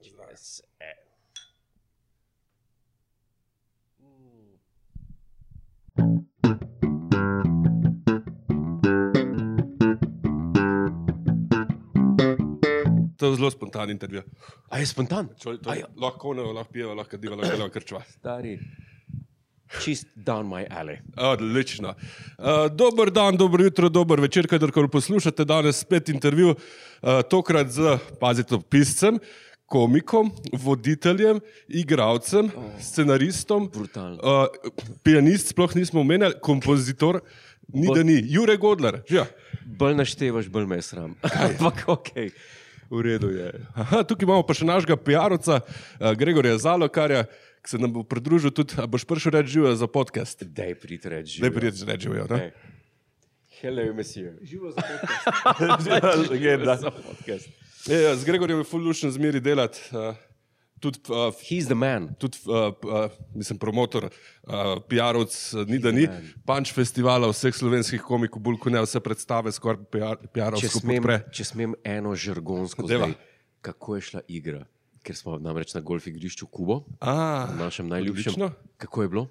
Yes. eh. To je zelo spontan intervju. A je spontan? Čoli, to, A ja. lahko ono, lahko pijevo, lahko diva, lahko dela krčva. Stari. Čist down my alley. Odlično. Uh, dober dan, dobro jutro, dober večer, kadarkoli poslušate. Danes spet intervju, uh, tokrat z, pazite, piscem, komikom, voditeljem, igralcem, scenaristom, Brutalno. uh, pianist, sploh nismo omenjali, kompozitor, ni Bo- da ni, Jure Godler. Ja. Bolj naštevaš, bolj me sram. Ampak ok, v redu je. Aha, tukaj imamo pa še našega PR-ovca, uh, Gregorja Zalokarja, ki se nam bo pridružil tudi, a boš prišel reči živo za podcast. Daj prid reči. Ne prijeti reči živo. Hello, monsieur. Živo za podcast. Legenda. Za podcast. Ja, ja, z Gregorjem je fullušen zmeri delati. Uh, tudi, uh, He's the man. tudi uh, uh, mislim, promotor, uh, PR-ovc, uh, ni da ni. Punč festivala vseh slovenskih komikov, bolj kot ne vse predstave, skoraj Če PR-ovsko smem, podpre. če smem eno žargonsko zdaj, kako je šla igra? Ker smo namreč na golf igrišču Kubo, A, na našem najljubšem. odlično. Kako je bilo?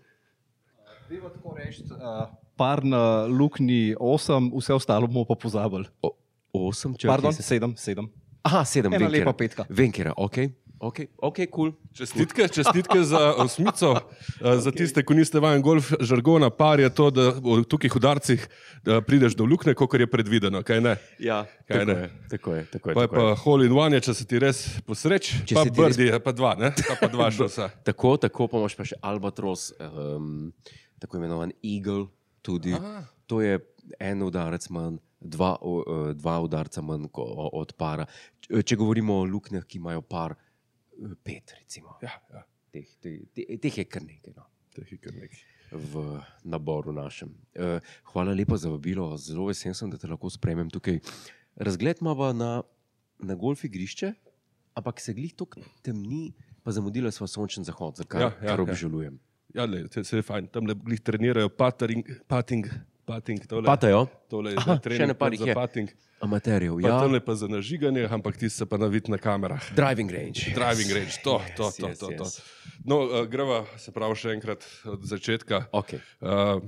Deva tako reči, uh, par na luknji 8, vse ostalo bomo pa pozabili. O, osem, če Pardon, 7, 7. Aha, sedem. Ena Venkera. lepa petka. Venkera, ok, ok, ok, cool. Čestitke, čestitke za osmico, uh, za tiste, ki niste vajen golf žargona. Par je to, da v tukih udarcih da prideš do lukne, kot je predvideno. Kaj ne? Ja, Kaj tako ne? je, tako je. Tako je, Pa je tako pa je. hole in one, če se ti res posreč, Če pa res- brdi, je pa dva, ne? Pa, pa dva šosa. Tako, tako pa imaš pa še Albatros, um, tako imenovan Eagle. Tudi. To je en udarec manj, dva, eh, dva udarca manj od para. Če, če govorimo o luknjah, ki imajo par, eh, pet, recimo. Ja, ja, Teh, teh, teh, teh je kar nekaj. No. teh je kar nekaj. v naboru našem. Hvala lepa za vabilo, zelo vesel sem, da te lahko spremem tukaj. Razgled imamo na, na golf igrišče, ampak se glih tako temni, pa zamudila smo sončen zahod, za kar, Ja, ja, ja, ja, kar ja. obžalujem. Ja, le, se, se je fajn, tam le glih trenirajo patering, pating, pating, tole. Patajo, Tole je Aha, še ene par za jih je. pating. amaterjev, Pa ja. je pa za nažiganje, ampak ti se pa navid na kamerah. Driving range. Driving range, to, to, Yes, to, yes, to, to. yes. No, uh, greva se pravi še enkrat od začetka. Okay. Uh,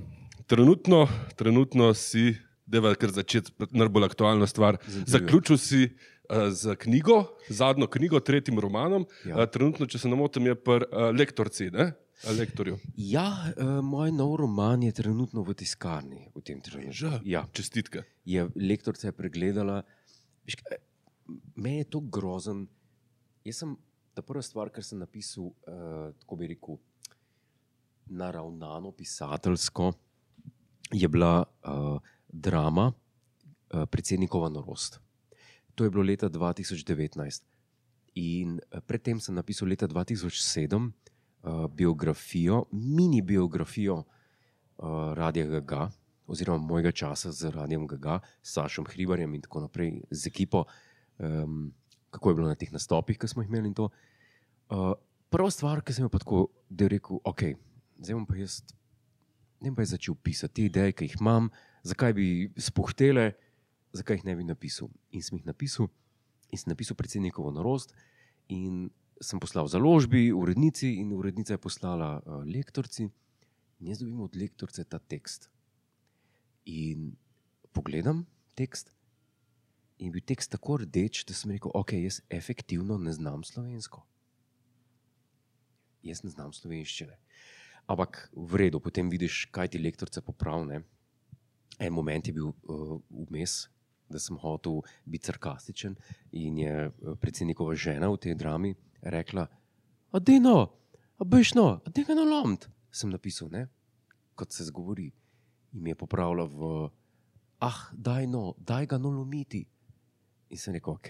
trenutno, trenutno si, deva kar začeti, najbolj aktualna stvar. intervjujem. Zaključil si uh, z knjigo, zadnjo knjigo, tretjim romanom. Ja. Uh, trenutno, če se ne motim, je pri uh, lektorci, ne? Lektorju. Ja, uh, moj nov roman je trenutno v tiskarni v tem trenutku. Že? Ja, Čestitke. je lektorica je pregledala. Viš, kaj, meni je to grozen. Jaz sem ta prva stvar, kar sem napisal, uh, tako bi rekel, naravnano pisateljsko, je bila uh, drama uh, Predsednikova norost. To je bilo leta 2019. In eh, predtem sem napisal leta 2007 uh, biografijo, mini biografijo uh, Radia Gaga, oziroma mojega časa z Radijem Gaga, Sašom Hribarjem in tako naprej, z ekipo, um, kako je bilo na teh nastopih, ki smo jih imeli. Uh, prva stvar, ki sem jo pa tako, da je rekel, ok, zdaj bom pa jaz, ne bom pa jaz začel pisati te ideje, ki jih imam, zakaj bi spohtele, zakaj jih ne bi napisal. In sem jih napisal, in sem napisal predsednikovo norost, in sem poslal založbi, urednici, in urednica je poslala uh, lektorci, in jaz dobim od lektorce ta tekst. In pogledam tekst, in bil tekst tako rdeč, da sem rekel, ok, jaz efektivno ne znam slovensko. Jaz ne znam slovenščine. Ampak v redu, potem vidiš, kaj ti lektorica popravlja. En moment je bil uh, vmes, da sem hotel biti sarkastičen, in je uh, predsednikova žena v tej drami rekla: Adeno, abejšno, adeno lomt. Sem napisal, ne? kot se zgovori. In mi je popravila v, ah, daj no, daj ga no lomiti. In sem rekel, ok,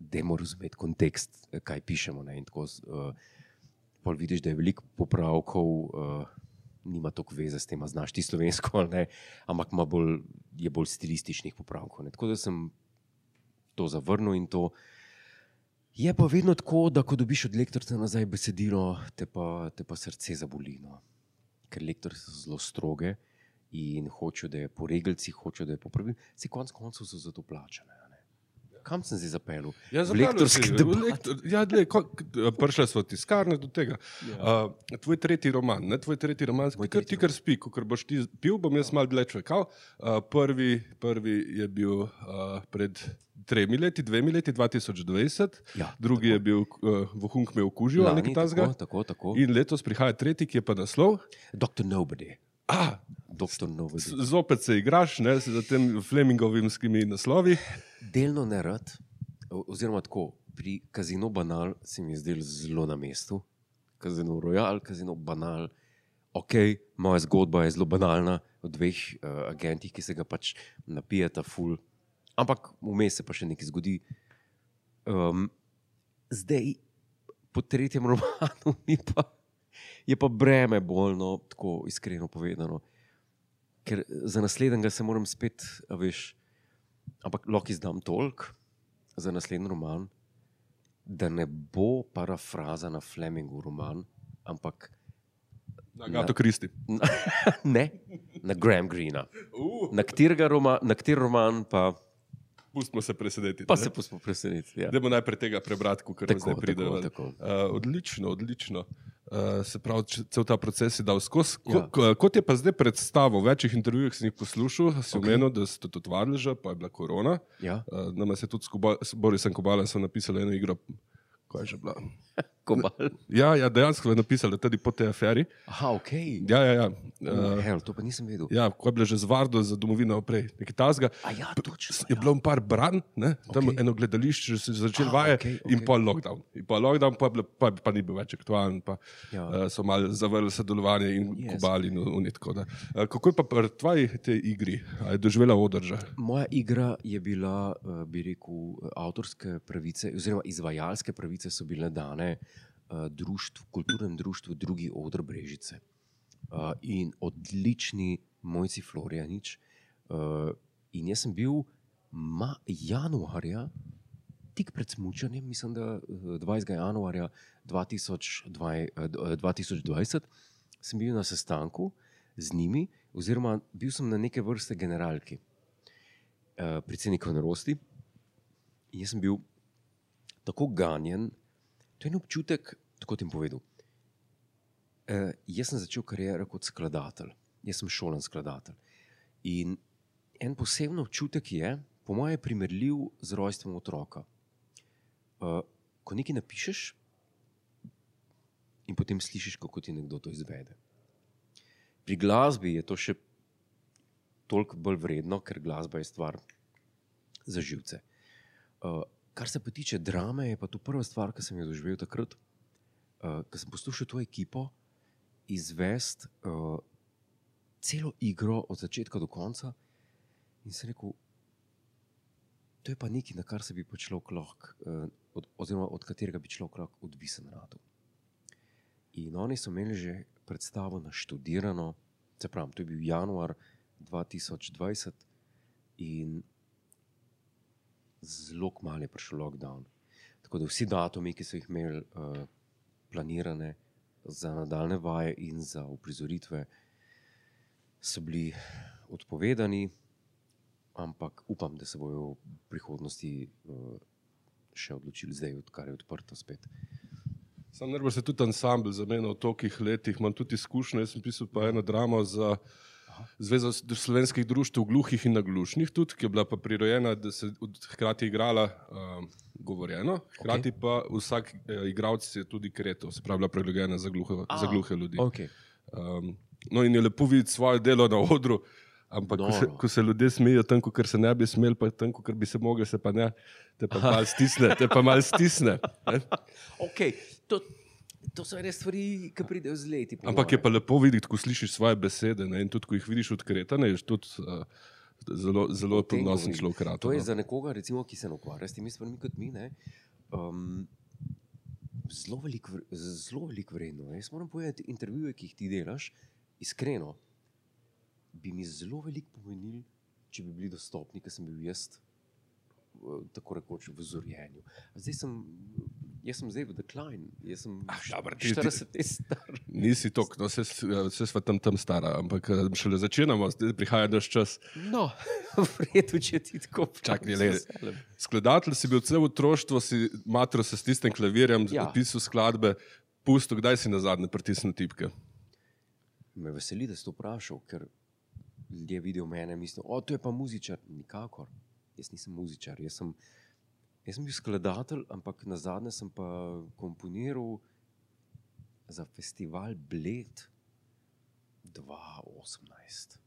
dajmo razumeti kontekst, eh, kaj pišemo. Ne? In tako, uh, vidiš, da je veliko popravkov. Uh, Nima toliko veze s tem, znaš ti slovensko ali ne, ampak ima bolj, je bolj stilističnih popravkov. Ne. Tako da sem to zavrnil in to je pa vedno tako, da ko dobiš od lektorja nazaj besedilo, te pa, te pa srce zaboli. No. Ker lektori so zelo stroge in hočejo, da je po regalcih, hočejo, da je po pravilih, se konec koncev so za to plačane. Kam sem zdaj zapeljal? Ja, lektorski debat. ja, k- prišle smo tiskarne do tega. Ja. Uh, tvoj tretji roman, ne, tvoj tretji roman, Moj ti kar, ti kar spi, ko boš ti pil, bom jaz mal dlje čakal. Uh, prvi, prvi je bil uh, pred tremi leti, dvemi leti, 2020, Ja, drugi tako. je bil uh, Vohunk me okužil ali Lani, nekaj tako. In letos prihaja tretji, ki je pa naslov. Dr. Nobody. Ah. Nobody. z- zopet se igraš ne, z tem Flemingovimskimi naslovi. Delno ne rad, oziroma tako, pri kazinu banal se mi je zdel zelo na mestu. Kazino Royal, kazino banal. Ok, moja zgodba je zelo banalna o dveh uh, agentih, ki se ga pač napijeta, ful. Ampak vmes se pa še nekaj zgodi. Um, zdaj, po tretjem romanu, mi pa, je pa breme bolno, tako iskreno povedano. Ker za naslednjega se moram spet, veš, ampak lahko izdam toliko za naslednji roman, da ne bo parafraza na Flemingu roman, ampak Na Gato Kristi. ne, na Graham Greena. Uh, Na katerega roman, na kater roman pa, pustimo se presedeti. pa ne. se pustimo presenetiti. Ja. Dajmo najprej tega prebrati, kot Tako, zdaj pride. tako, tako. Uh, odlično, odlično. Uh, se pravi, cel ta proces je dal skozi. Ko, Ja. Kot je pa zdaj predstavo, v večjih intervjujih sem jih poslušal, si Ok. okay. omenil, da ste tudi vadili, pa je bila korona. Ja, Uh, nama se tudi s Kuba- s Borisom Kobalem so napisali eno igro. Kaj je že bila? kobal. Ja, ja dejansko je napisali tudi po tej aferi. Aha, ok. Ja, ja, ja. Uh, hell, to pa nisem vedel. ja ko je bilo že z Vardo za domovino prej, nekaj tasga. A ja, točno. Je bilo par bran, ne? tam Ok. okay. eno gledališče, že se je začel Ah, vaje okej, okay, in pa lockdown. In pa lockdown, pa, bilo, pa, pa ni bil več aktualen, pa Ja. ja. uh, so malo zavrli sodelovanje in Yes. kubali. In, da. uh, kako je pa pri tvoji tej igri? A je doživela održa? Moja igra je bila, eh, bi rekel, avtorske pravice, oziroma izvajalske pravice so bile dane eh, društvu, kulturnem društvu Drugi odr Brežice. Eh, In odlični mojci Florianič. eh, In jaz sem bil januarja, tik pred smučanjem, mislim, da eh, 20. januarja 2020, eh, d- eh, 2020, sem bil na sestanku z njimi, oziroma bil sem na neke vrste generalki eh, predsednika Norosti. In jaz sem bil tako ganjen, to je en občutek, tako ti povedal. Uh, jaz sem začel kariero kot skladatelj, jaz sem šolen skladatelj. In en poseben občutek je, po mojem, primerljiv z rojstvom otroka. Uh, ko nekaj napišeš in potem slišiš, kako ti nekdo to izvede. Pri glasbi je to še toliko bolj vredno, ker glasba je stvar za živce. Uh, kar se pa tiče drame, je pa to prva stvar, ki sem jo doživel takrat, uh, ko sem poslušal to ekipo izvesti uh, celo igro od začetka do konca in sem rekel, to je pa nekaj, na kar se bi pa človek lahko, uh, od, oziroma od katerega bi človek lahko odvisen rado. In oni so imeli že predstavo naštudirano, se pravi, to je bil januar 2020 in zelo kmalo je prišel lockdown. Tako da vsi datumi, ki so jih imeli uh, planirane za nadaljne vaje in za uprizoritve, so bili odpovedani, ampak upam, da se bodo v prihodnosti uh, še odločili, zdaj, odkar je odprto spet. Sam najbolj se tudi ansambl za mene v tolikih letih, imam tudi izkušnje. Jaz sem pisal pa eno dramo za s- slovenskih društv gluhih in naglušnih, tudi, ki je bila pa prirojena, da se od- hkrati igrala um, govorjeno, hkrati okay. pa vsak uh, igralec je tudi kreto, se pravi, bila prilagojena za, gluho, A, za gluhe ljudi. Okay. Um, no, in je lepo videti svoje delo na odru, ampak ko se, ko se ljudje smejijo tam, kot se ne bi smeli, pa tam, kot bi se mogli, se pa ne, te pa malo stisne, te pa malo stisne. ne. Okay. To, to so res stvari, ki pridejo z leti. po Ampak je pa lepo videti, ko slišiš svoje besede ne, in tudi, ko jih vidiš odkretane, je tudi uh, zelo, zelo ponosen človek. rad, To je no. za nekoga, recimo, ki se ne ukvarja s temi stvarmi kot mi, ne, um, zelo veliko veliko vredno. Jaz moram povedati, intervjuje, ki jih ti delaš, iskreno, bi mi zelo veliko pomenili, če bi bili dostopni, ker sem bil jaz, eh, tako rekoč, v zorjenju. Zdaj sem Jaz sem zdaj v decline, jaz sem Ah, ti- 40 let star. Nisi tok, no, vse, vse smo tam, tam stara, ampak eh, šele začenjamo, prihaja naš čas. No, v redu, če ti tako Čakaj, pravim, le. z veseljem. Skladatelj si bil celo otroštvo, si matro se s tistim klavirjem, ja. Pisal skladbe, pusto, kdaj si na zadnje pritisnil tipke. Me veseli, da si to vprašal, ker ljudje vidijo mene in mislijo, da je pa muzičar. Nikakor. Jaz nisem muzičar. Jaz sem, jaz sem bil skladatelj, ampak na zadnje sem pa komponiral za festival Bled 2018.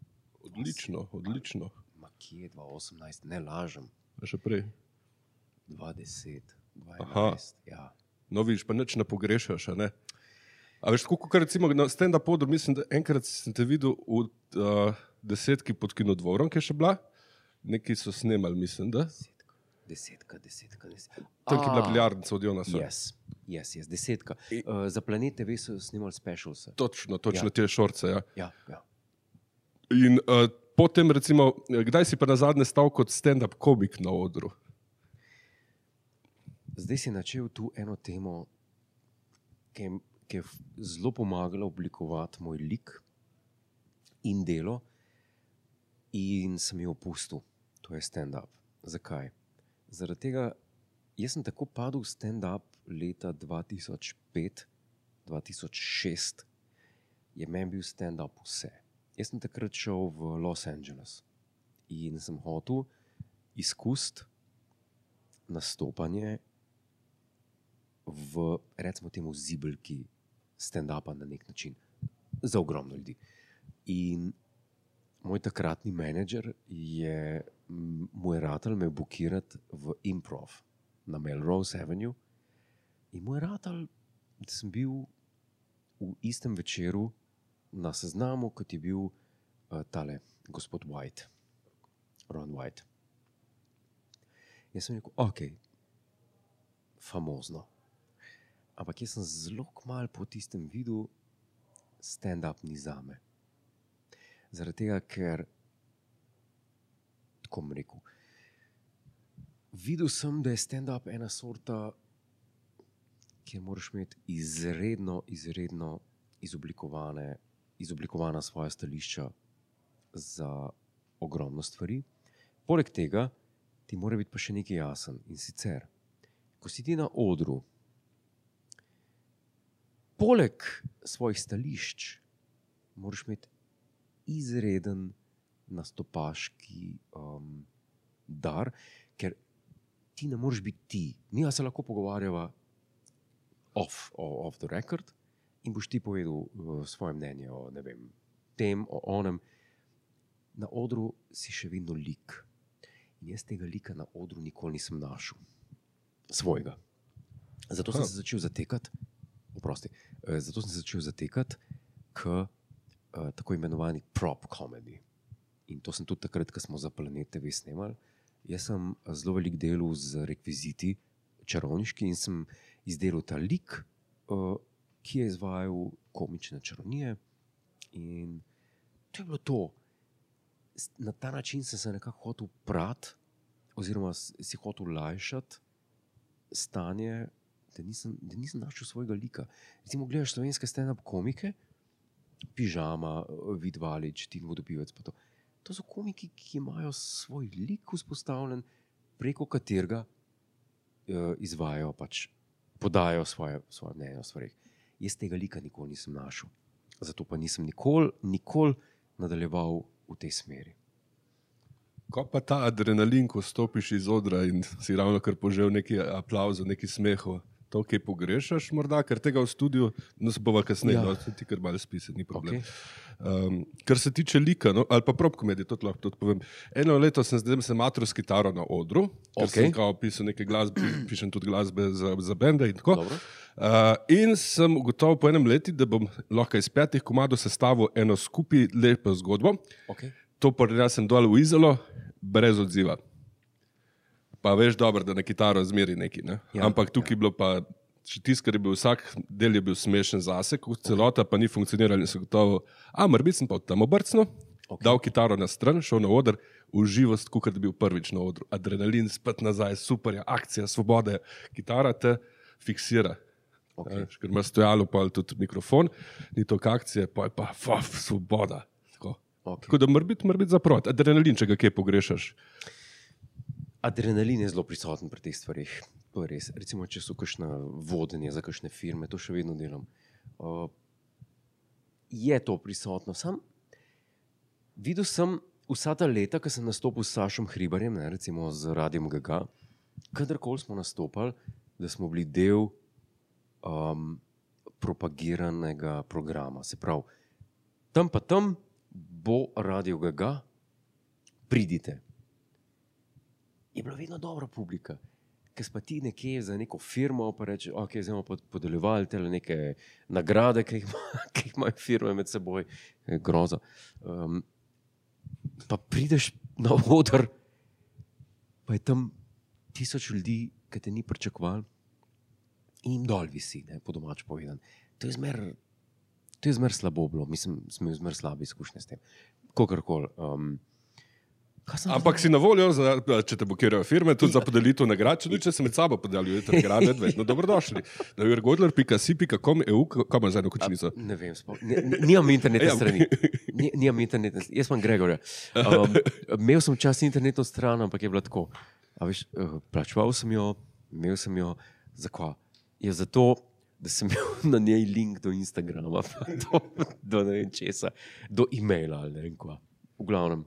Odlično, odlično. Ma kje 2018, ne lažem. Še prej. 2010, Aha. 2011. Ja. No, vidiš, pa nič ne pogrešaš. A, ne? a veš, tako kot recimo na stand-up podru, mislim, da enkrat sem te videl v uh, desetki pod kinodvorom, ki je še bila. Neki so snemali, mislim, da. Desetka, desetka, desetka. desetka. Tam je bila A, biliardnica od Jonasa. Yes, yes, yes, desetka. Uh, za planet TV so snimali specials. Točno, točno Ja. te šorce. Ja. Ja, ja. In uh, potem, recimo, eh, kdaj si pa na zadnje stal kot stand-up komik na odru? Zdaj si načel tu eno temo, ki, je- ki je zelo pomagala oblikovati moj lik in delo, in sem jo opustil, to je stand-up. Zakaj? Zaradi tega, jaz sem tako padel v stand-up leta 2005, 2006, je meni bil stand-up vse. Jaz sem takrat šel v Los Angeles in sem hotel izkusiti nastopanje v, recimo, temu zibelki stand-upa na nek način, za ogromno ljudi. In moj takratni menedžer je m, moj ratelj me bukirati v improv na Melrose Avenue. In moj ratelj, da sem bil v istem večeru na seznamu, kot je bil uh, tale gospod White, Ron White. Jaz sem rekel, ok, famozno. Ampak jaz sem zelo kmalu po tistem videl, stand-up ni za me. Zaradi tega, ker, tako bom rekel, videl sem, da je stand-up ena sorta, kjer moraš imeti izredno, izredno izoblikovane, izoblikovana svoja stališča za ogromno stvari. Poleg tega ti mora biti pa še nekaj jasen in sicer, ko si ti na odru, poleg svojih stališč, moraš imeti izreden nastopaški um, dar, ker ti ne moreš biti ti. Mi se lahko pogovarjava off, off the record in boš ti povedal uh, svoje mnenje o vem, tem, o onem. Na odru si še vedno lik. In jaz tega lika na odru nikoli nisem našel, svojega. Zato sem Ha. se začel zatekati, oprosti, eh, zato sem se začel zatekati k uh, tako imenovani prop comedy. In to sem tudi takrat, ko smo za Planet TV snemali. Jaz sem eh, zelo velik delal z rekviziti, čarovniški in sem izdelal ta lik, uh, ki je izvajal komične čarovnije. In to je bilo to. Na ta način sem se nekako hotel prati, oziroma si hotel lajšati stanje, da nisem, da nisem našel svojega lika. Recimo, gledaš slovenske stand-up komike, pižama, vidvalič, Tim Vodopivec. pa To. to so komiki, ki imajo svoj lik vzpostavljen, preko katerega uh, izvajo, pač podajo svoje, svoje mnenje o stvarih. Jaz tega lika nikoli nisem našel. Zato pa nisem nikoli, nikoli nadaljeval v tej smeri. Ko pa ta adrenalin, ko stopiš iz odra in si ravno kar požel neki aplauz, neki smehov, to, kaj pogrešaš, morda, ker tega v studiu, no se bova kasneje, Ja. ja. no, ti kar malo spisi, ni problem. Okay. Um, kar se tiče lika, no, ali pa prop komedije, to lahko tudi povem. Eno leto sem zdaj sem matro s kitaro na odru, ker Okej. sem kao pisal neke glasbe, pišem tudi glasbe za, za bende in tako. Dobro. Uh, in sem ugotovil po enem letu, da bom lahko iz petih komadov sestavil eno skupaj lepo zgodbo. Okay. To prinesem dol v izolo, brez odziva. Pa veš dobro, da na kitaro zmeri neki. Ne? Ja, Ja, Ampak tukaj ja. je bilo pa, še tisto, kar je bil vsak del, je bil smešen zase, kot celota, pa ni funkcioniralo in se gotovo. A, mrbi sem pa tam obrcno, Ok. okay. dal kitaro na stran, šel na oder, uživost, kot da bi bil prvič na odru. Adrenalin spet nazaj, super, je, akcija, svoboda, kitara te fiksira. Okay. Okay. Ker ima stojalo, pa tudi mikrofon, ni to akcije, pa je pa faf, svoboda. Tako, Okay. tako da mora biti, mora biti zaprot. Adrenalin, če ga kje pogrešaš. Adrenalin je zelo prisoten pri teh stvarih. To je res. Recimo, če so kakšne vodenje za kakšne firme, to še vedno delam. Uh, je to prisotno. Sam videl sem vsa ta leta, ko sem nastopil s Sašom Hribarjem, ne, recimo z Radijem GG, kadarkoli smo nastopali, da smo bili del um, propagiranega programa. Se pravi, tam pa tam bo Radio GG, pridite je bila vedno dobra publika. Ker pa ti nekje za neko firmo, pa reče, da okay, smo podeljevali te neke nagrade, ki jih, ima, ki jih imajo firme med seboj, groza. Um, pa prideš na oder, pa je tam tisoč ljudi, ki te ni pričakoval, in jim dol visi, ne, po domač povedan. To je zmer, to je zmer slabo bilo, mislim, smo imeli zmer slabe izkušnje s tem. Kakorkoli. Um, Ampak si na voljo, za, če te blokirajo firme, tudi za podelitev nagrad, če tudi če se med sabo podeljujete nagrade, vedno dobrodošli. Na jurgodler.si.com EU, kam imaš zdaj kočnico? Ne vem, nimam internetne Ja. strani. Ni- Nimam internetne strani. Jaz sem Gregor. Um, imel sem včasih internetno stran, ampak je bilo tako. A Veš, eh, plačeval sem jo, imel sem jo, zakaj? Je zato, da sem imel na njej link do Instagrama, do, do ne vem česa, do e-maila ali ne vem kva. V glavnem.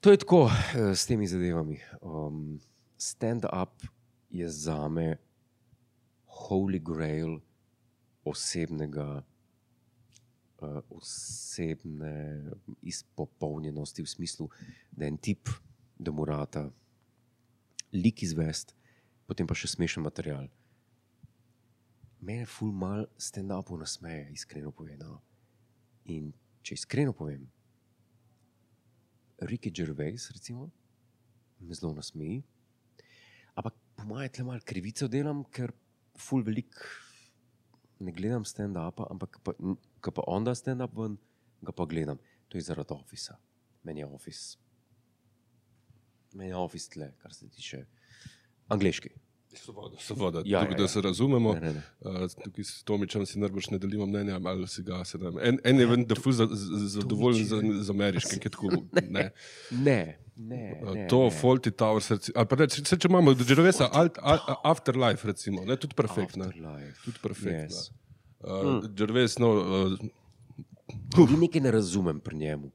To je tako eh, s temi zadevami. Um, Stand-up je za me holy grail osebnega, uh, osebne izpopolnjenosti, v smislu, da je en tip, da mu rata lik izvest, potem pa še smešen material. Mene ful mal stand-upov nasmeje, iskreno povedano. In če iskreno povem, Ricky Gervais, recimo, me zelo nasmeji. Ampak po mojem, tle malo krivico delam, ker ful velik ne gledam stand-upa, ampak pa, ko pa on da stand-up ven, ga pa gledam. To je zaradi ofisa. Meni je office. Meni je office tle, kar se tiče angliški. Svoboda, svoboda. Ja, Tukaj, ja, da ja. se razumemo. Ne, ne, ne. Uh, tukaj s Tomičem si najbrž ne delimo mnenja, ali si ga se da. En, en je ven, da za- zadovoljen za, za ameriškim, ki tako. Ne. Ne, ne. Uh, ne To, ne. Faulty Towers, reci- ali pa reči, če imamo alt- al- Afterlife, recimo, ne, tudi perfektno. Afterlife. Tudi perfektno. Yes. Uh, Jerves, no, uh, Ni nekaj ne razumem pri njemu.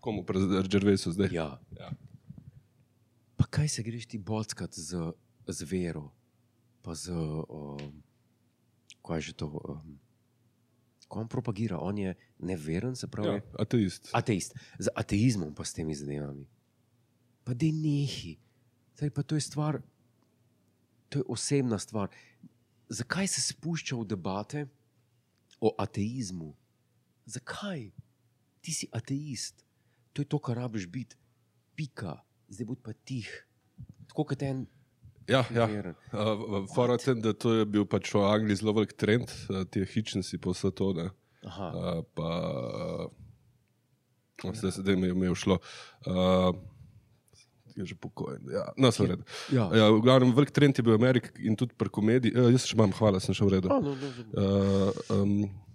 komu pri Jervesu zdaj? Ja. Ja. Pa kaj se greš ti bockat z, z vero, pa z. Um, kaj je že to? Um, ko on propagira, on je neveren, se pravi. Ja, ateist. Ateist. Z ateizmom pa s temi zadevami. Pa da nehi. Zdaj, pa to je stvar, to je osebna stvar. Zakaj se spušča v debate o ateizmu? Zakaj? Ti si ateist. To je to, kar rabiš biti. Pika. Zdaj bodi pa tih. Tako kot en. Ja, ja. Uh, Fora tem, da to je bil pač v Angliji zelo velik trend, uh, ti hitchensi po vse to. Ne. Aha. Uh, pa, uh, zdaj se mi je mi je šlo. Uh, je že pokojen. Ja, no, sem red. Ja. Ja, v glavnem, velik trend je bil v Ameriki in tudi pri komediji. Uh, jaz še imam, hvala, sem še v redu. A, no, no, no. Uh, um,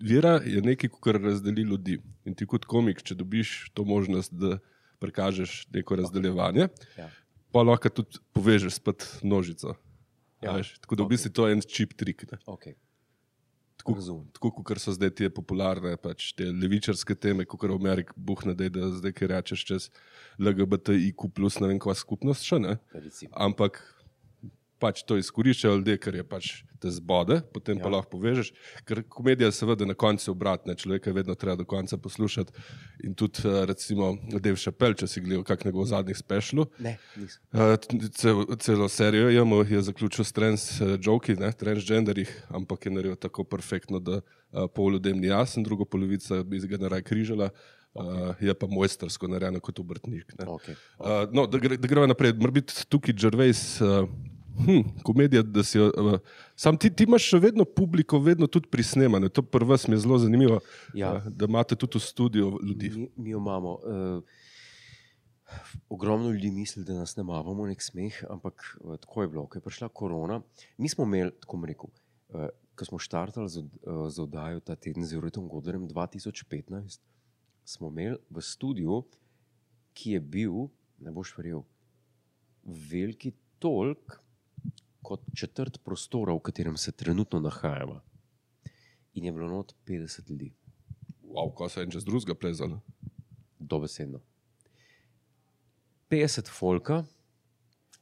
vera je nekaj, kar razdeli ljudi. In ti kot komik, če dobiš to možnost, da prikažeš neko razdeljevanje, Ja. pa lahko tudi povežeš spet množico. Ja, Ja, tako da v bistvu to je en čip trik. Ne. Okay. Tako, Razumem. tako kot so zdaj te popularne, pač te levičarske teme, kot v Ameriki buhne, da, da zdaj kaj rečeš čez LGBTIQ, ne vem, kva skupnost še ne. Recimo. Ampak pač to izkoriščajo ljudje, ker je pač te zbode, potem ja. pa lahko povežeš. Ker komedija je seveda na koncu obratna, človeka je vedno treba do konca poslušati. In tudi, eh, recimo, Dave Chappelle, če si gledal kak njegov zadnjih specialov. Ne, nisem. Uh, cel, celo serijo jemo, je zaključil s transjoki, uh, transgenderjih, ampak je naredil tako perfektno, da pol ljudem ni jasen, druga polovica bi ga naraj križala, uh, je pa mojstersko narejeno kot obrtnik. ne. Okay. Uh, no, da, gre, da gremo naprej. Mora biti tukaj Jervejs. Uh, Hm, komedija, da si jo. Uh, sam ti, ti imaš še vedno publiko, vedno tudi pri snemanju. To pri vas mi je zelo zanimivo, Ja. uh, da imate tudi v studiu ljudi. Mi, mi jo imamo. Uh, Ogromno ljudi misli, da nas ne imamo nek smeh, ampak uh, tako je bilo. Ko je prišla korona, mi smo imeli, tako rekel, uh, ko smo štartali z, uh, z oddajo ta teden z Juretom Godlerjem 2015, smo imeli v studiu, ki je bil, ne boš verjel, veliki tolk kot četrt prostora, v katerem se trenutno nahajamo. In je bilo not 50 ljudi, Wow, ko se je en čez drugega plezal. dobesedno. 50 folka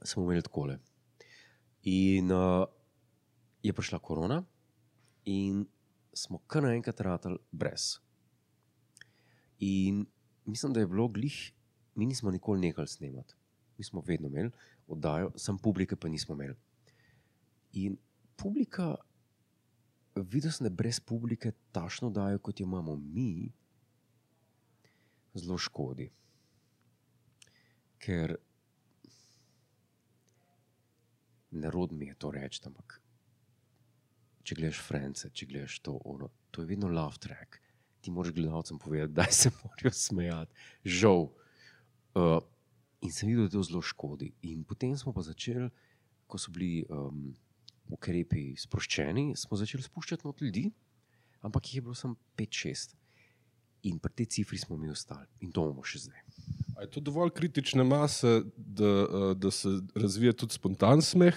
smo imeli takole. In uh, je prišla korona, in smo kar naenkrat ratali brez. In mislim, da je bilo glih, mi nismo nikoli nehali snemati. Mi smo vedno imeli oddajo, sam publike pa nismo imeli. In publika, videl sem, da brez publike tašno dajo, kot jo imamo mi, zelo škodi. Ker narod mi je to reči, ampak če gledaš France, če gledaš to, ono, to je vedno love track. Ti moraš gledalcem povedati, da se morajo smejati. Žal. Uh, in sem videl, da to zelo škodi. In potem smo pa začeli, ko so bili um, ukrepi sproščeni, smo začeli spuščati not ljudi, ampak jih je bilo samo 5-6. In pri tej cifri smo mi ostali in to bomo še zdaj. A je to dovolj kritične mase, da, eh, da se razvije tudi spontan smeh?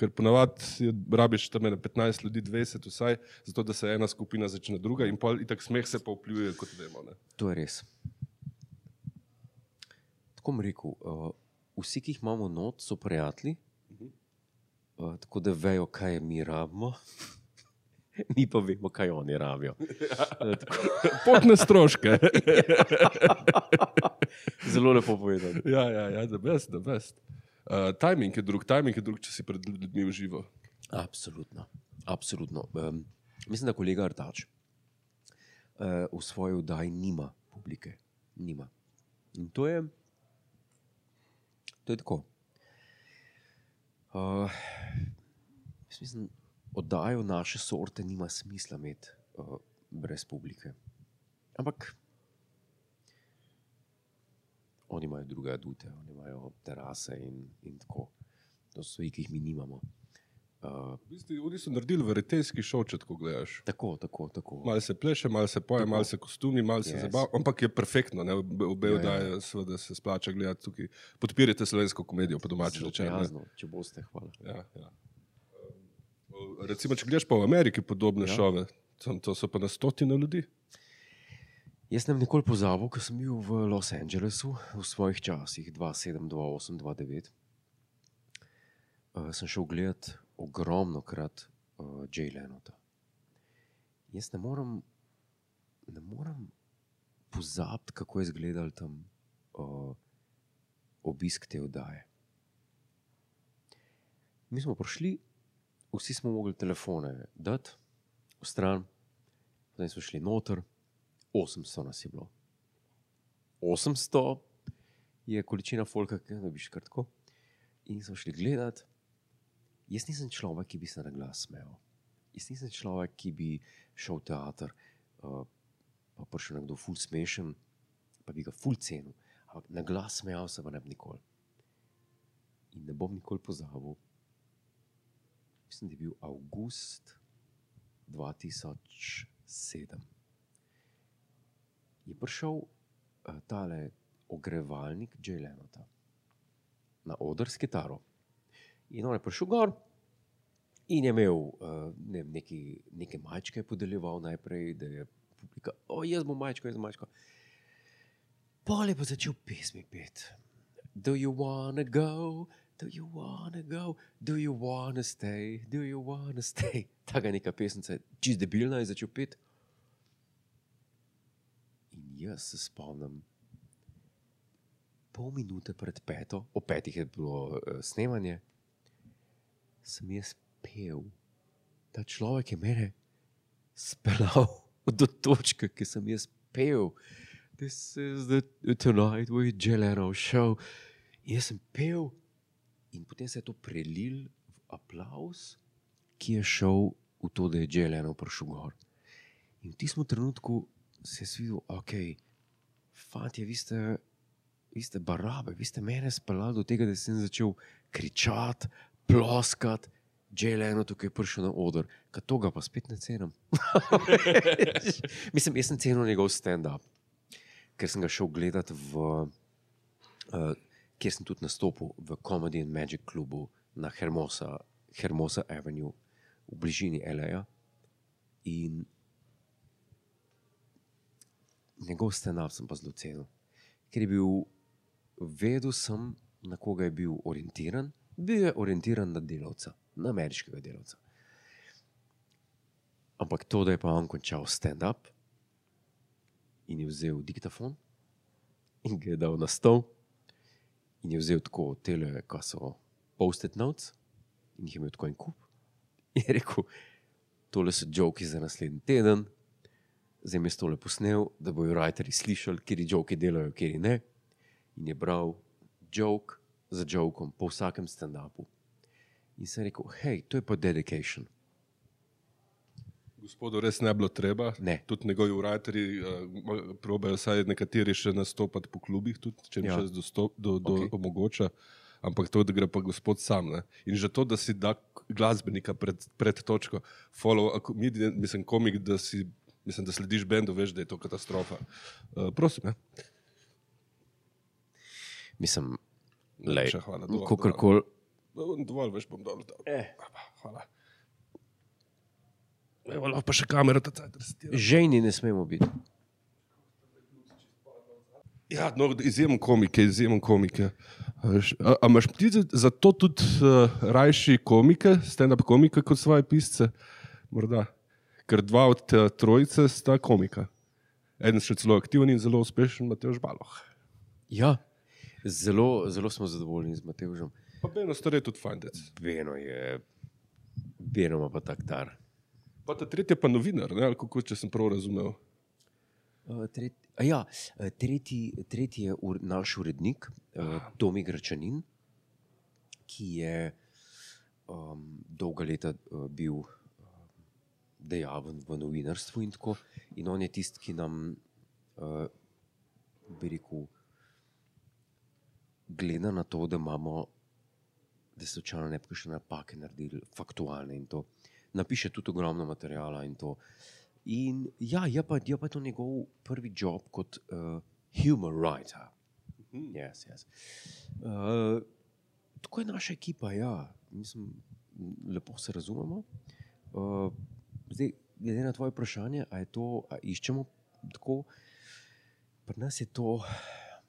Ker ponavadi rabiš tam ene 15 ljudi, 20 vsaj, zato da se ena skupina začne druga in pol itak smeh se pa vpljuje, kot vemo. Ne? To je res. Tako bom rekel, uh, vsi, ki jih imamo not, so prijatelji, uh, tako da vejo, kaj mi rabimo, mi pa vemo, kaj oni rabijo. Uh, tako, Potne stroške. zelo lepo povedano. ja, ja, ja, the best, the best. Uh, timing je drug, timing je drug, če si pred ljudmi v živo. Absolutno. Absolutno. Um, mislim, da kolega Artač uh, v svoji vdaji nima publike. Nima. In to je, to je tako. Uh, mislim, oddajo naše sorte nima smisla imeti uh, brez publike. Ampak oni imajo druge adute, oni imajo terase in, in tako. To so stvari, ki jih mi nimamo. Uh, V bistvu, Oni so naredili veritejski šov, če tako gledaš. tako, tako, tako. Malo se pleše, malo se poje, malo se kostumi, malo se Yes. zabava, ampak je perfektno. Ne? Obe, Ja, ja. oddaje, seveda se splača gledati tukaj. Podpirite slovensko komedijo, po domači rečeno. če boste, hvala. Ja, ja. Um, Recimo, če gledaš pa v Ameriki podobne Ja. ja. šove, tam, to so pa na stotine ljudi. Jaz sem nikoli pozabil, ko sem bil v Los Angelesu v svojih časih, 2007, 2008, 2009. Uh, sem šel gledat ogromno krat uh, Jay Lenota. Jaz ne morem, ne morem pozabiti, kako je izgledal tam uh, obisk te oddaje. Mi smo prišli, vsi smo mogli telefone dati v stran, potem smo šli noter. 800 nas je bilo. 800 je količina folka, ga dobiš kar tako. In smo šli gledat. Jaz nisem človek, ki bi se na glas smejal. Jaz nisem človek, ki bi šel v teater, uh, pa prišel nekdo ful smešen, pa bi ga ful cenil. Ampak na glas smejal se pa ne bi nikoli. In ne bom nikoli pozabil. Mislim, da je bil avgust 2007 je prišel uh, tale ogrevalnik Dželenota na oder s kitaro. In on je prišel gor in je imel uh, ne, neki, neke majčke podeljeval najprej, da je publika, o, jaz bom majčko, jaz bom majčko. Pol je pa začel pesmi pet. Do you wanna go? Do you wanna go? Do you wanna stay? Do you wanna stay? Taka neka pesnica, čist debilna je začel pet. In jaz se spomnim, pol minute pred peto, o petih je bilo uh, snemanje, sem jaz pel. Ta človek je mene speljal do točke, ki sem jaz pel. This is the tonight with Jeleno show. In jaz sem pel, in potem se je to prelil v aplaus, ki je šel v to, da je Jeleno prišel gor. In v tistem trenutku se je videl, ok, fanti, vi ste vi ste barabe, vi ste mene speljali do tega, da sem začel kričati, ploskati. Jay Leno tukaj je prišel na oder, kad to ga pa spet ne cenim. Mislim, jaz sem cenil njegov stand-up, ker sem ga šel gledat v, uh, kjer sem tudi nastopil v Comedy and Magic klubu na Hermosa, Hermosa Avenue v bližini L.A. In njegov stand-up sem pa zelo cenil, ker je bil, vedel sem, na koga je bil orientiran, bil je orientiran na delavca, na ameriškega delavca. Ampak to, da je pa on končal stand-up in je vzel diktafon in ga je dal na stol, in je vzel tako tele, kaj so post-it notes, in jih je imel tako en kup. In je rekel, tole so joki za naslednji teden, zdaj mi je tole posnel, da bojo writeri slišali, kje joki delajo, kje ne. In je bral jok za jokom po vsakem stand-upu. In sem rekel, hej, to je pa dedication. Gospodu res ne bilo treba. Ne. Tudi njegovi urajteri uh, probejo, vsaj nekateri še nastopati po klubih, tudi, če jim Ja. čas dostop, do, do okay. omogoča. Ampak to, da gre pa gospod sam. Ne? In že to, da si da glasbenika pred, pred točko, follow, a ko- midi- mislim, komik, da, si, mislim, da slediš bendu, veš, da je to katastrofa. Uh, prosim, ne? Mislim, Najlepša hvala, kakorkoli. dovolj, dovolj, veš, bom dol. dol. Eh. Hvala. Evo, lahko pa še kamero, da se tira. Žejni ne smemo biti. Ja, no, izjemen komik, je, izjemen komik. je. A veš, A, imaš ti za- zato tudi uh, rajši komike, stand-up komike, kot svoje pisce? Morda. Ker dva od te trojice sta komika. Eden še celo aktiven in zelo uspešen, Mateoš Baloh. Ja, zelo, zelo smo zadovoljni z Matevžem. Pa Beno stare tudi fandec. Beno je, Beno ima pa tak dar. Pa ta tretji je pa novinar, ne? ali kako, če sem prav razumel. Uh, tret, ja, eh, tretji, tretji je ur, naš urednik, uh, Tomi Gračanin, ki je um, dolga leta uh, bil uh, dejaven v novinarstvu in tako. In on je tisti, ki nam, uh, bi rekel, gleda na to, da imamo, da so člani ne bi kakšne napake naredili, faktualne in to. Napiše tudi ogromno materijala in to. In ja, je pa, je pa to njegov prvi job kot uh, humor writer. Yes, yes. Uh, tako je naša ekipa, ja. Mislim, lepo se razumemo. Uh, zdaj, glede na tvoje vprašanje, ali je to, a iščemo tako, pri nas je to,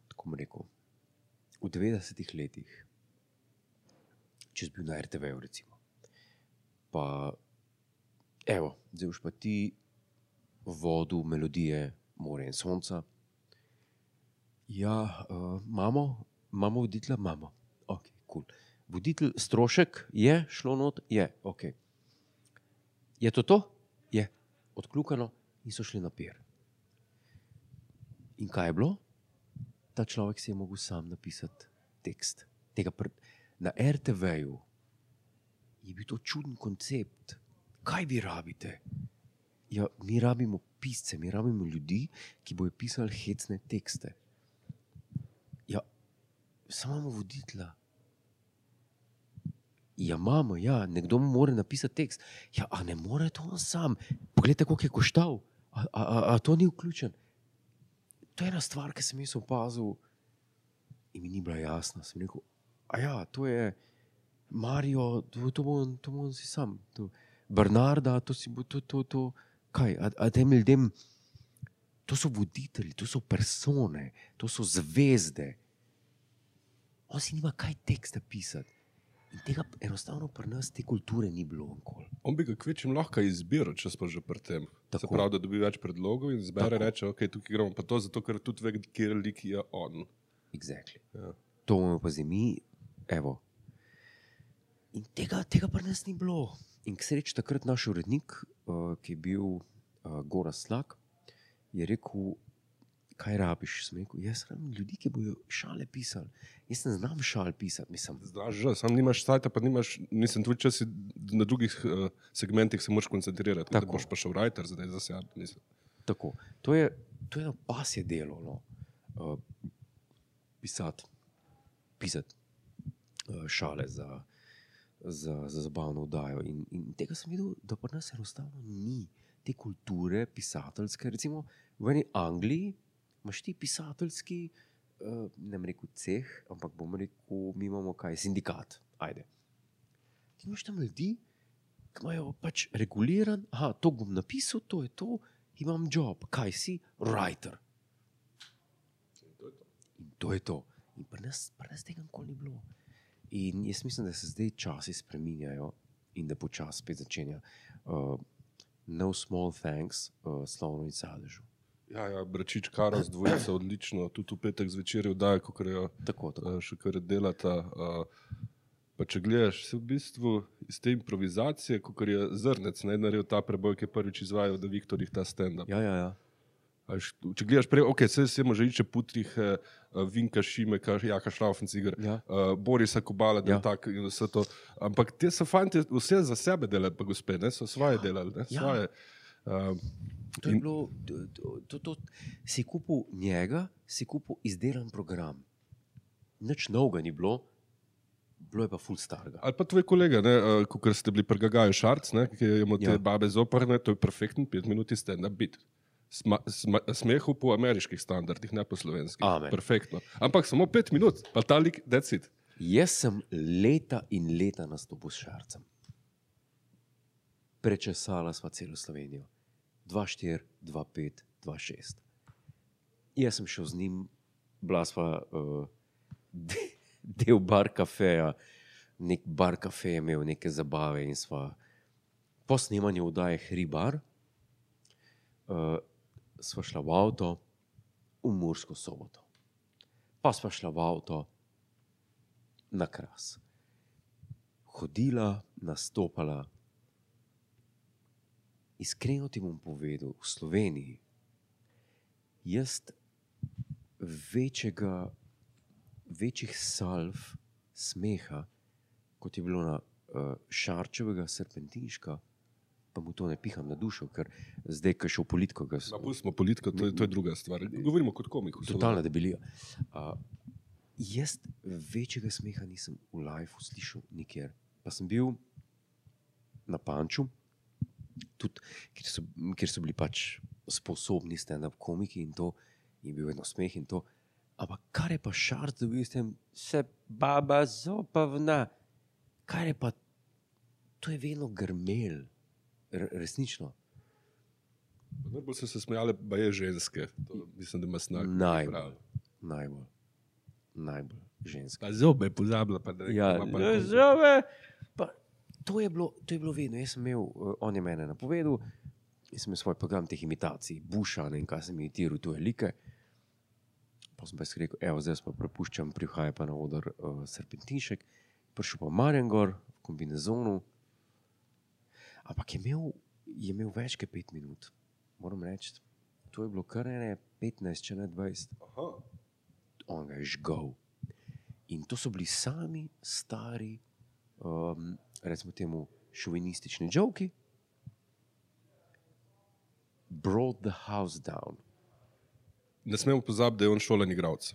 tako rekel, v 90-ih letih, če si bil na RTV-ju, recimo. Pa, evo, zdaj boš pa ti vodu, melodije, more in sonca. Ja, uh, imamo, imamo voditelja, imamo. Okay, cool. Voditelj, strošek je šlo not, je, ok. Je to to? Je, odkljukano in so šli na pier. In kaj je bilo? Ta človek si je mogel sam napisati tekst. Tega pr... Na RTV-ju je bil to čuden koncept. Kaj vi rabite? Ja, mi rabimo pisce, mi rabimo ljudi, ki bodo pisali hecne tekste. Ja, samo imamo voditelja. Ja, imamo, ja, nekdo mora napisati tekst. Ja, a ne more to on sam. Poglejte, koliko je koštal. A, a, a, a to ni vključen. To je ena stvar, ki sem jaz opazil in mi ni bila jasna. Sem rekel, a ja, to je Marijo, to, to bo on, to bo on si sam. To, Bernarda, to si bo to, to, to. Kaj, a, a tem ljudem, to so voditelji, to so persone, to so zvezde. On si nima kaj teksta pisati. In tega enostavno pri nas te kulture ni bilo nikoli. On bi ga kvečem lahko izbiral, če smo že pri tem. Se Tako. pravi, da dobi več predlogov in zbere, Tako. reče, ok, tukaj gremo pa to, zato ker tudi ve, kje lik je on. Exactly. Ja. To bomo pa zdaj mi, evo. In tega, tega pri nas ni bilo. In k sreči takrat naš urednik, uh, ki je bil uh, Gora Slak, je rekel, kaj rabiš. Sem rekel, jaz rabim ljudi, ki bodo šale pisali. Jaz ne znam šal pisati, mislim. Znaš, že, sam nimaš sajta, pa nimaš, nisem tudi, če si na drugih uh, segmentih se moraš koncentrirati. Tako. boš pa šel writer, zdaj zasad. Nisem. Tako. To je, to je pasje delo. No. Uh, pisati, pisati uh, šale za, za, za zabavno vdajo. In, in tega sem videl, da pri nas enostavno ni te kulture pisateljske. Recimo v eni Angliji imaš ti pisateljski, uh, ne bom rekel ceh, ampak bom rekel, mi imamo kaj, sindikat. Ajde. Ti imaš tam ljudi, ki imajo pač reguliran, aha, to bom napisal, to je to, imam job, kaj si, writer. In to je to. In pri nas, pri nas tega nikoli ni bilo. In jaz mislim, da se zdaj časi spremenjajo in da počasi spet začenja. Uh, no small thanks, uh, slovno in sadežu. Ja, ja, Bračič, Karas, dvojica odlično, tudi v petek zvečer vdaja, ko grejo Tako, tako. uh, še kar delata. Uh, pa če gledaš, se v bistvu iz te improvizacije, kot je zrnec, ne naredil ta preboj, ki je prvič izvajal, da Viktor jih ta stand-up. Ja, ja, ja. A veš, Če gledaš prej, ok, se vse može iče putrih, eh, Vinka Šimeka, Jaka Šraufenciger, Ja. uh, Borisa Kubala, da Ja. ja. tak, in vse to. Ampak te so fanti vse za sebe delali, pa gospe, ne, so svoje Ja. delali, ne, Ja. svoje. Um, To je bilo, to, to, to, si kupil njega, si kupil izdelan program. Nič novega ni bilo, bilo je pa full starega. Ali pa tvoj kolega, uh, ko ste bili pri Gagaju Šarc, ne, ki je imel te Ja. babe zoprne, to je perfekten pet minut stand-up bit. Sma, sma, smehu po ameriških standardih, ne po slovenskih. Amen. Perfektno. Ampak samo pet minut, pa ta lik, decid. Jaz sem leta in leta nastopil s Šarcem. Prečesala sva celo Slovenijo. 2-4, 2-5, 2-6. Jaz sem šel z njim, bila sva uh, de, del bar kafeja, nek bar kafe je imel neke zabave in sva po snemanju vdaje Hribar, uh, sva šla v avto v Mursko soboto. Pa sva šla v avto na kras. Hodila, nastopala. Iskreno ti bom povedal, v Sloveniji jaz večjega, večjih salv smeha, kot je bilo na uh, Šarčevega serpentinška, pa mu to ne piham na dušo, ker zdaj, ko je šel politiko, ga Ma, Pustimo politiko, to je, to je druga stvar. Govorimo kot komik. Totalna debelija. Uh, jaz večjega smeha nisem v lifeu slišal nikjer. Pa sem bil na Panču, tudi, kjer, so, kjer so bili pač sposobni stand-up komiki in to, in je bil vedno smeh in to. Ampak kar je pa šart, da bi s tem se baba zopavna, kar je pa, to je vedno grmel, R resnično. Najbolj so se smejale, pa je ženske. To, mislim, da ima snak. Najbolj, najbolj, najbolj ženska. Pa zobe pozabila, pa da Ja, ima pa ne, zove. Pa, to, je bilo, to je bilo vedno. Jaz sem imel, uh, on je mene napovedal, jaz sem imel svoj program teh imitacij, Buša in kaj sem imitiral, tu je like. Pa sem pa si rekel, evo, zdaj pa prepuščam, prihaja pa na oder uh, Serpentinšek, prišel pa Marjangor v kombinezonu. Ampak je imel, je imel več kot pet minut, moram reči. To je bilo kar ene 15, če ne 20 Aha. on ga je žgal. In to so bili sami stari, um, recimo temu, šovinistični žoki. Brought the house down. Ne smemo pozabiti, da je on šolen igralec.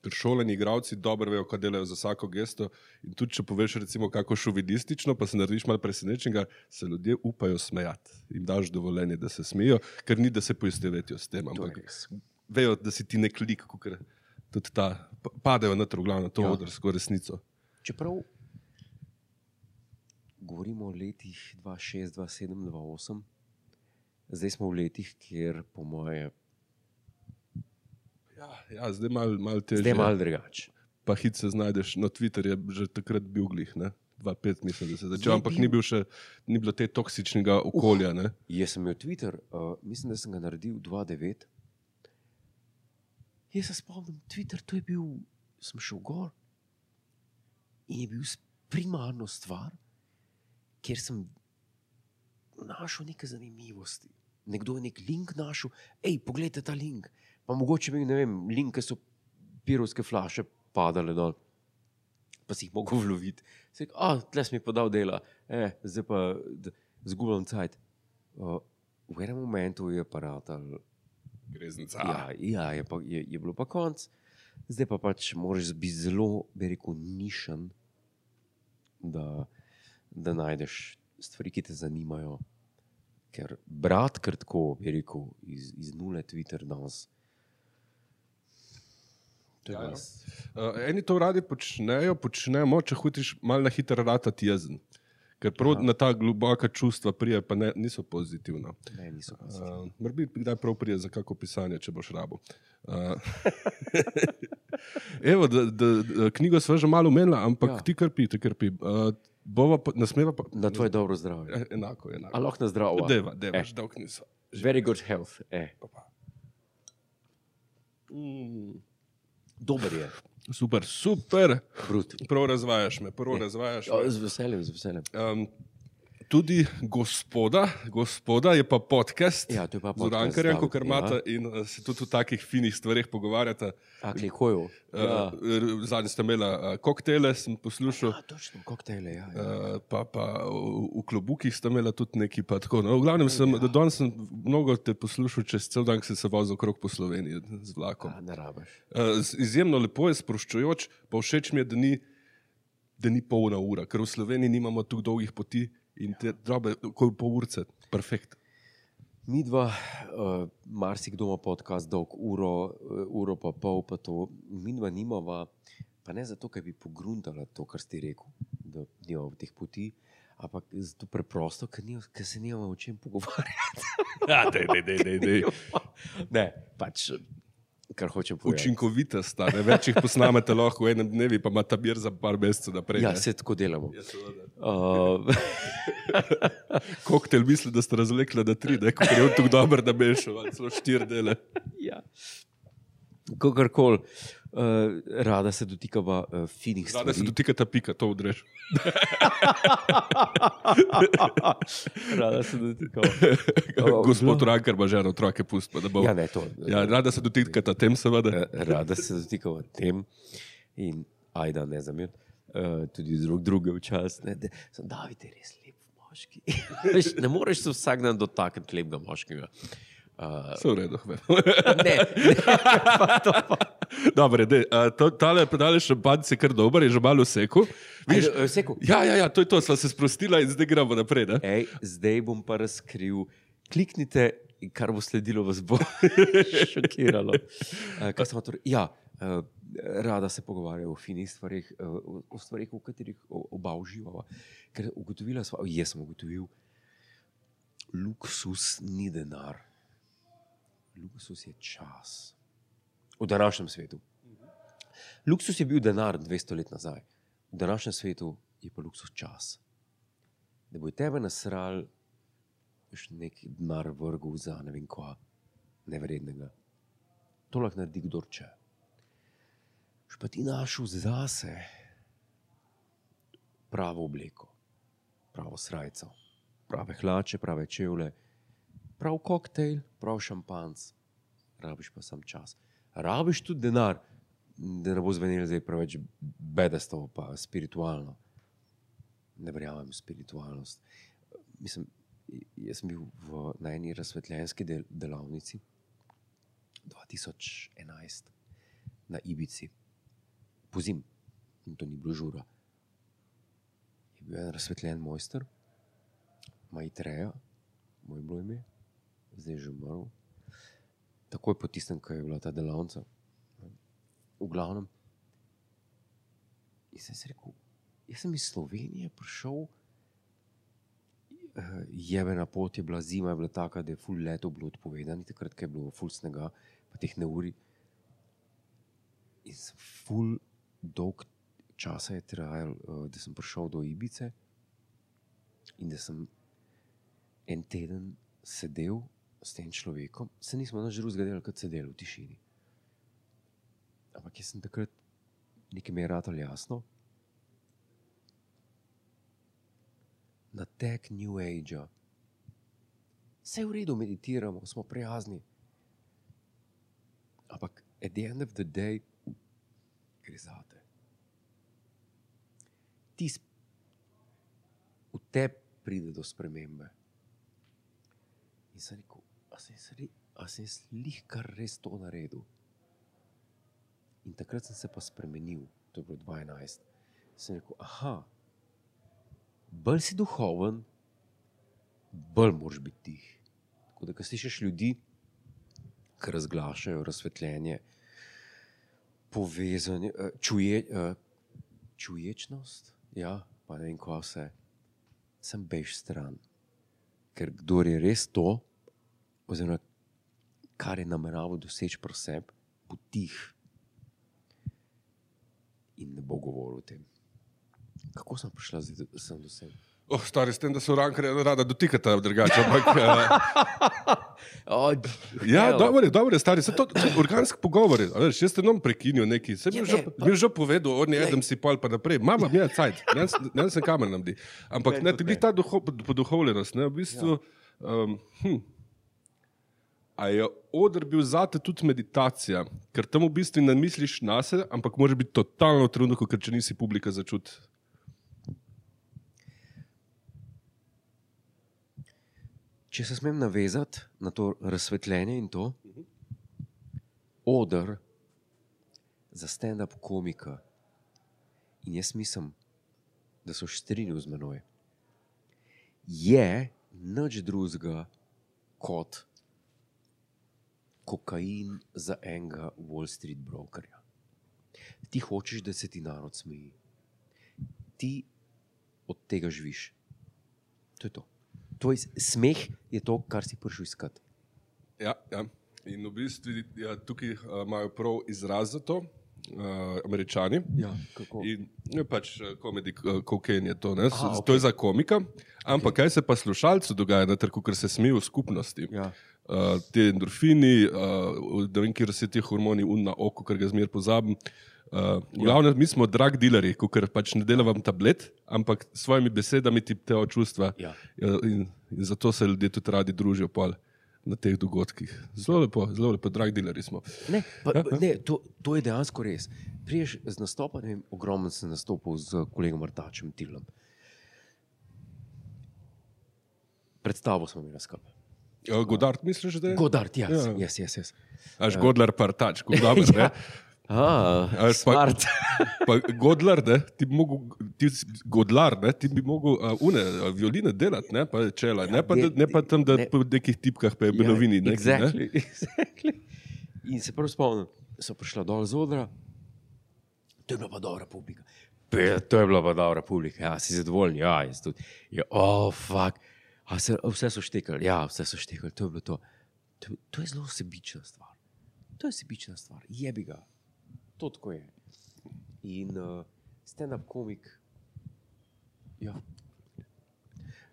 Ker šoleni igralci dobro vejo, kaj delajo za vsako gesto. In tudi, če poveš, recimo, kako šovinistično, pa se narediš malo presenečenega, se ljudje upajo smejati. In daš dovoljenje, da se smejijo, ker ni, da se poistovetijo s tem. Ampak vejo, da si ti nek lik, ker tudi ta, pa- padejo na to, glavno, to ja. odrsko resnico. Čeprav govorimo o letih 2006, 2007, 2008, zdaj smo v letih, kjer, po moje, Ja, ja zdaj malo mal težje. zdaj malo drugače. Pa hit se znajdeš na Twitterju, je že takrat bil glih, ne? 2-5 mislim, da se je začel, ampak bil. ni, bil še, ni bilo te toksičnega okolja. Uh. Jaz sem imel Twitter, uh, mislim, da sem ga naredil 2009. Jaz se spomnim, Twitter, to je bil, sem šel gor in je bil primarno stvar, kjer sem našel neke zanimivosti. Nekdo je nek link našel, hej, poglejte ta link. Pa mogoče bi, ne vem, linke so pirovske flaše padale dol, pa si jih mogel vloviti. Se rekel, ah, tle si mi podal dela, eh, zdaj pa zgubljam cajt. Uh, v enem momentu je aparat, ali, Greznica. ja, ja je, pa, je, je bilo pa konc. Zdaj pa pač moraš biti zelo, bi rekel, nišen, da, da najdeš stvari, ki te zanimajo. Ker brat, kar tako, bi rekel, iz, iz nule Twitter danes. Ja, ja. Uh, eni to radi počnejo, počnemo, če hočeš malo na hitro rata jezen. Ker prav Aha. na ta globoka čustva prije, pa ne, niso pozitivna. Ne, niso pa vsi. Uh, Morda bi kdaj prav prije za kako pisanje, če boš rabo. Uh, evo, da, da, da, knjigo sva že malo umela, ampak Ja. ti krpi, ti krpi. Uh, bova pa, nasmeva pa. Na tvoje dobro zdravje. Eh, Enako, enako. A lahko na zdravo. Deva, deva, Eh. dolg niso. Very good health. Eh. Mm, Dober je, super, super. brut. Prav razvajaš me, prav Je. razvajaš Ja, me. z veseljem, z veseljem. Um, tudi gospoda, gospoda je pa podcast. Ja, to je pa Z podcast, Urankarjem, David, kot imate, ja. in uh, se tudi v takih finih stvareh pogovarjate. A, klikojo. Ja. Uh, Zadnji ste imeli uh, koktele, sem poslušal. A, točno, koktejle, ja. ja. Uh, pa, pa v, v klobukih ste imeli tudi neki. pa tako, No, v glavnem sem, ja. danes sem mnogo te poslušal, čez cel dan sem se vozil okrog po Sloveniji z vlakom. A, ne rabiš. Uh, z- izjemno lepo je, sproščujoč, pa všeč mi je, da ni, da ni polna ura, ker v Sloveniji nimamo tako dolgih poti in te drobe, kot pol urce, perfekt. Mi dva, uh, marsikdo ima podcast dolg uro, uh, uro pa pol, pa to. Mi dva nimava, pa ne zato, ker bi pogruntala to, kar si rekel, da nimamo teh poti, ampak zato preprosto, ker, ni, ker se nimamo o čem pogovarjati. Ja, dej, dej, dej, dej, dej. ne, pač, kar hočem povedati. Učinkovita sta, ne več jih posnamete lahko v enem dnevu, pa ima ta bir za par mesecev naprej. Ja, se tako delamo. Ja. Uh, Koktel misli, da ste razvlekli na tri, da je bil tako dober, da bi šel, ali celo štiri dele. ja. Kakorkoli, uh, rada se dotikava uh, finih stvari. Rada se dotika ta pika, to odreš. Rada se dotikava. Gospod Rankar ima ženo, otroke pusti. pa da bo- Ja, ne, to. Ja, rada se dotika ta tem, seveda. Eh, Rada se dotikava tem in ajda ne zamir. Uh, tudi drug druge včasih. Sem David, je res lep moški. Ne moreš se vsak dan dotakniti lepega moškega. Uh, Vse v redu. ne, ne, pa to pa. Dobre, dej, a, to, tale pedale šampanjce je kar dober, je že malo vseku. Viš, Ajde, eh, Seko, ja, ja, ja, to je to, sva se sprostila in zdaj gremo naprej. Ne? Ej, zdaj bom pa razkril. Kliknite, kar bo sledilo, vas bo šokiralo. Uh, reči? Ja, uh, rada se pogovarjamo o finih stvarih, uh, o, o stvarih, v katerih oba uživava. Ker ugotovila sva, jaz sem ugotovil, luksus ni denar. Luksus je čas. V današnjem svetu. Luksus je bil denar 200 let nazaj, v današnjem svetu je pa luksus čas da bo tebe nasral, veš, neki denar vrgel za ne vem kva, nevrednega. To lahko naredi kdo če. Š pa ti našel zase pravo obleko, pravo srajco, prave hlače, prave čevlje, prav koktejl, prav šampanc, rabiš pa sam čas. Rabiš tudi denar, da ne bo zvenelo zdaj preveč bedasto, pa spiritualno. Ne verjamem v spiritualnost. Mislim, jaz sem bil v, na eni razsvetljenski del, delavnici 2011 na Ibici, pozim, in to ni bilo žura. Je bil en razsvetljen mojster, Maitreja, moj bilo ime, zdaj že umrl. Takoj po tistem, ko je bila ta delavnica. V glavnem. In sem si rekel, Jaz sem iz Slovenije prišel, eh, jebena pot je bila, zima je bila taka, da je full leto bilo odpovedano, takrat je bilo full snega, pa teh neuri. In sem full dolg časa je trajal, eh, da sem prišel do Ibice in da sem en teden sedel s tem človekom, se nismo naš drug zgledali, kot sedeli v tišini. Ampak jaz sem takrat, nekaj mi je ratalo jasno, na tek New Age. Vse je v redu, meditiramo, smo prijazni. Ampak at the end of the day, gre za te. Ti v tebi pride do spremembe. In sem rekel, a sem jaz re- sem jaz lih kar res to naredil. In takrat sem se pa spremenil, to je bilo 2011. Sem rekel, aha, bolj si duhoven, bolj moraš biti tih. Tako da, ko slišiš ljudi, ki razglašajo razsvetljenje, povezanje, eh, čuje, eh, čuječnost, ja, pa ne vem, kva vse, sem bež stran. Ker kdo je res to, oziroma kar je nameraval doseči pri sebi, bo tih in ne bo govoril o tem. Kako sem prišla zdaj sem do sebe? Oh, stari, s tem, da se urankarja rada dotikata, drugače. Ampak, uh, Oh, ja, dobro je, dobro je, stari, se to organski pogovor. je, a Veš, jaz te nom prekinil neki, sem jim že, ne, pa- že povedal, on je eden si pol pa naprej. Mama, mi je cajt, ne vem se kamer nam di. Ampak Glej, ne, tudi tudi ne. ta duho, poduhovljenost, ne, v bistvu. Um, hm. A je odr bil zate tudi meditacija, ker tam v bistvu ne misliš na sebe, ampak moraš biti totalno trenutku, ker če nisi publika začut. Če se smem navezati na to razsvetljenje in to, odr za stand-up komika, in jaz mislim, da so strinjali z menoj, je nič drugega kot kokain za enega Wall Street brokerja. Ti hočeš, da se ti narod smeji. Ti od tega živiš. To je to. Tvoj smeh je to, kar si prišel iskati. Ja, ja. In v bistvu ja, tukaj uh, imajo prav izraz za to, uh, američani. Ja, kako? In je pač komedi, kokain je to, ne? Aha, to okej. je za komika. Ampak kaj se pa slušalcu dogaja, na trgu, ker se smejijo v skupnosti. Ja. Uh, te endorfini, uh, da vem, kjer se ti hormoni un na oko, ker ga zmer pozabim. Uh, v glavnem, mi smo drag dealerji, ker pač ne delam tablet, ampak s svojimi besedami ti te čustva. Ja. Ja, in, in zato se ljudje tudi radi družijo pol na teh dogodkih. Zelo lepo, zelo lepo, drag dealerji smo. Ne, pa, pa, ne, to, to je dejansko res. Priješ z nastopa, ne vem, ogromno sem nastopil z kolegom Artačem Tilom. Predstavo smo imeli skupaj. Uh, Godard, misliš, da je? Godard, ja, Ja. yes, yes, yes. Až Godler partač, Godler, ne? Ja. Ah, veš, pa- smart. Pa Godler, ne, ti bi mogel, ti, Godlar, ne, ti bi mogel uh, une uh, violine delati, ne, pa čela, ja, ne, pa, ne, da, ne pa tam, da ne. po nekih tipkah pa je benovini. Ja, neki, exactly, exactly. In se prvo spomnim, so prišla dol z odra, to je bila pa dobra publika. Pe, to je bila pa dobra publika, ja, si zadovoljen, ja, jaz tudi. Ja, oh, fuck. A se, vse so štekali, ja, vse so štekali, to je bilo to. To, to je zelo sebična stvar. To je sebična stvar, jebi ga. To tako je. In uh, stand-up komik. Ja.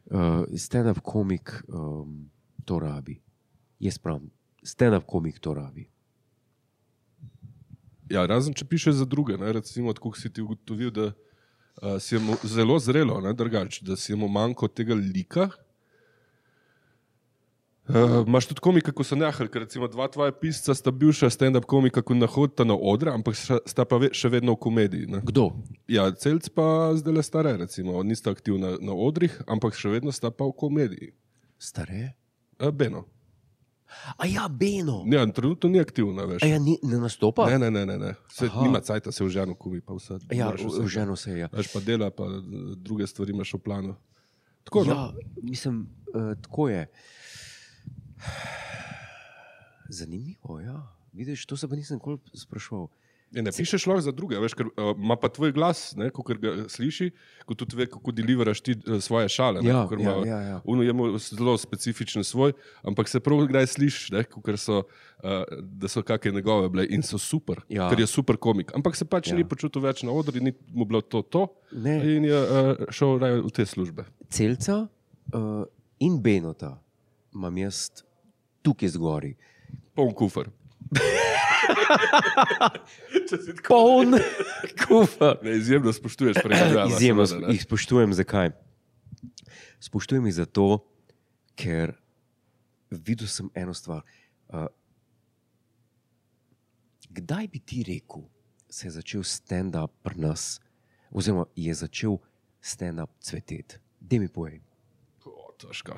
Uh, stand-up komik um, to rabi. Jaz pravim, stand-up komik to rabi. Ja, razen če piše za druge, ne, recimo, tako si ti ugotovil, da uh, si mu zelo zrelo, ne, drugač, da si mu manjko tega lika. Uh, Imáš tudi komika, ko so nehali, ker recimo dva tvoja pisca sta bivša stand-up komika, ko nahodita na odra, ampak sta- sta pa ve, še vedno v komediji. Ne. Kdo? Ja, celc pa zdaj le stare, recimo, nista aktivna na odrih, ampak še vedno sta pa v komediji. Stare? Uh, Beno. A ja, Beno. Ja, trenutno ni aktivna, veš. A ja, ni, ne nastopa? Ne, ne, ne, ne. ne. Se, Aha. nima cajta, se v ženu kumi, pa vse. Ja, v, v ženo se je. Ja. Veš pa dela, pa eh, druge stvari imaš v planu. Tako, no? Ja, mislim, uh, tako je. Zanimivo, ja. Vidiš, to se pa nisem nikoli spraševal. Ne, ne pišeš lahko za druge, veš, ker uh, ima pa tvoj glas, ko ga sliši, ko tudi ve, kako deliveraš ti uh, svoje šale. Ne, Ja, ja, ja, ja. Uno je zelo specifičen svoj, ampak se prav kdaj slišiš, ne, so, uh, da so kakšne njegove bile in so super, Ja. ker je super komik. Ampak se pač Ja. ja. ni počutil več na odru, ni mu bilo to to Ne. in je uh, šel raje v te službe. Celca uh, in Benota imam jaz tukaj zgori. Poln kufr. Poln kufer. ne, izjemno spoštuješ pregledala. Izjemno seveda, jih spoštujem. Zakaj? Spoštujem jih zato, ker videl sem eno stvar. Uh, kdaj bi ti rekel, se je začel stand-up pri nas, oziroma je začel stand-up cveteti? Dej mi povej. O, težko.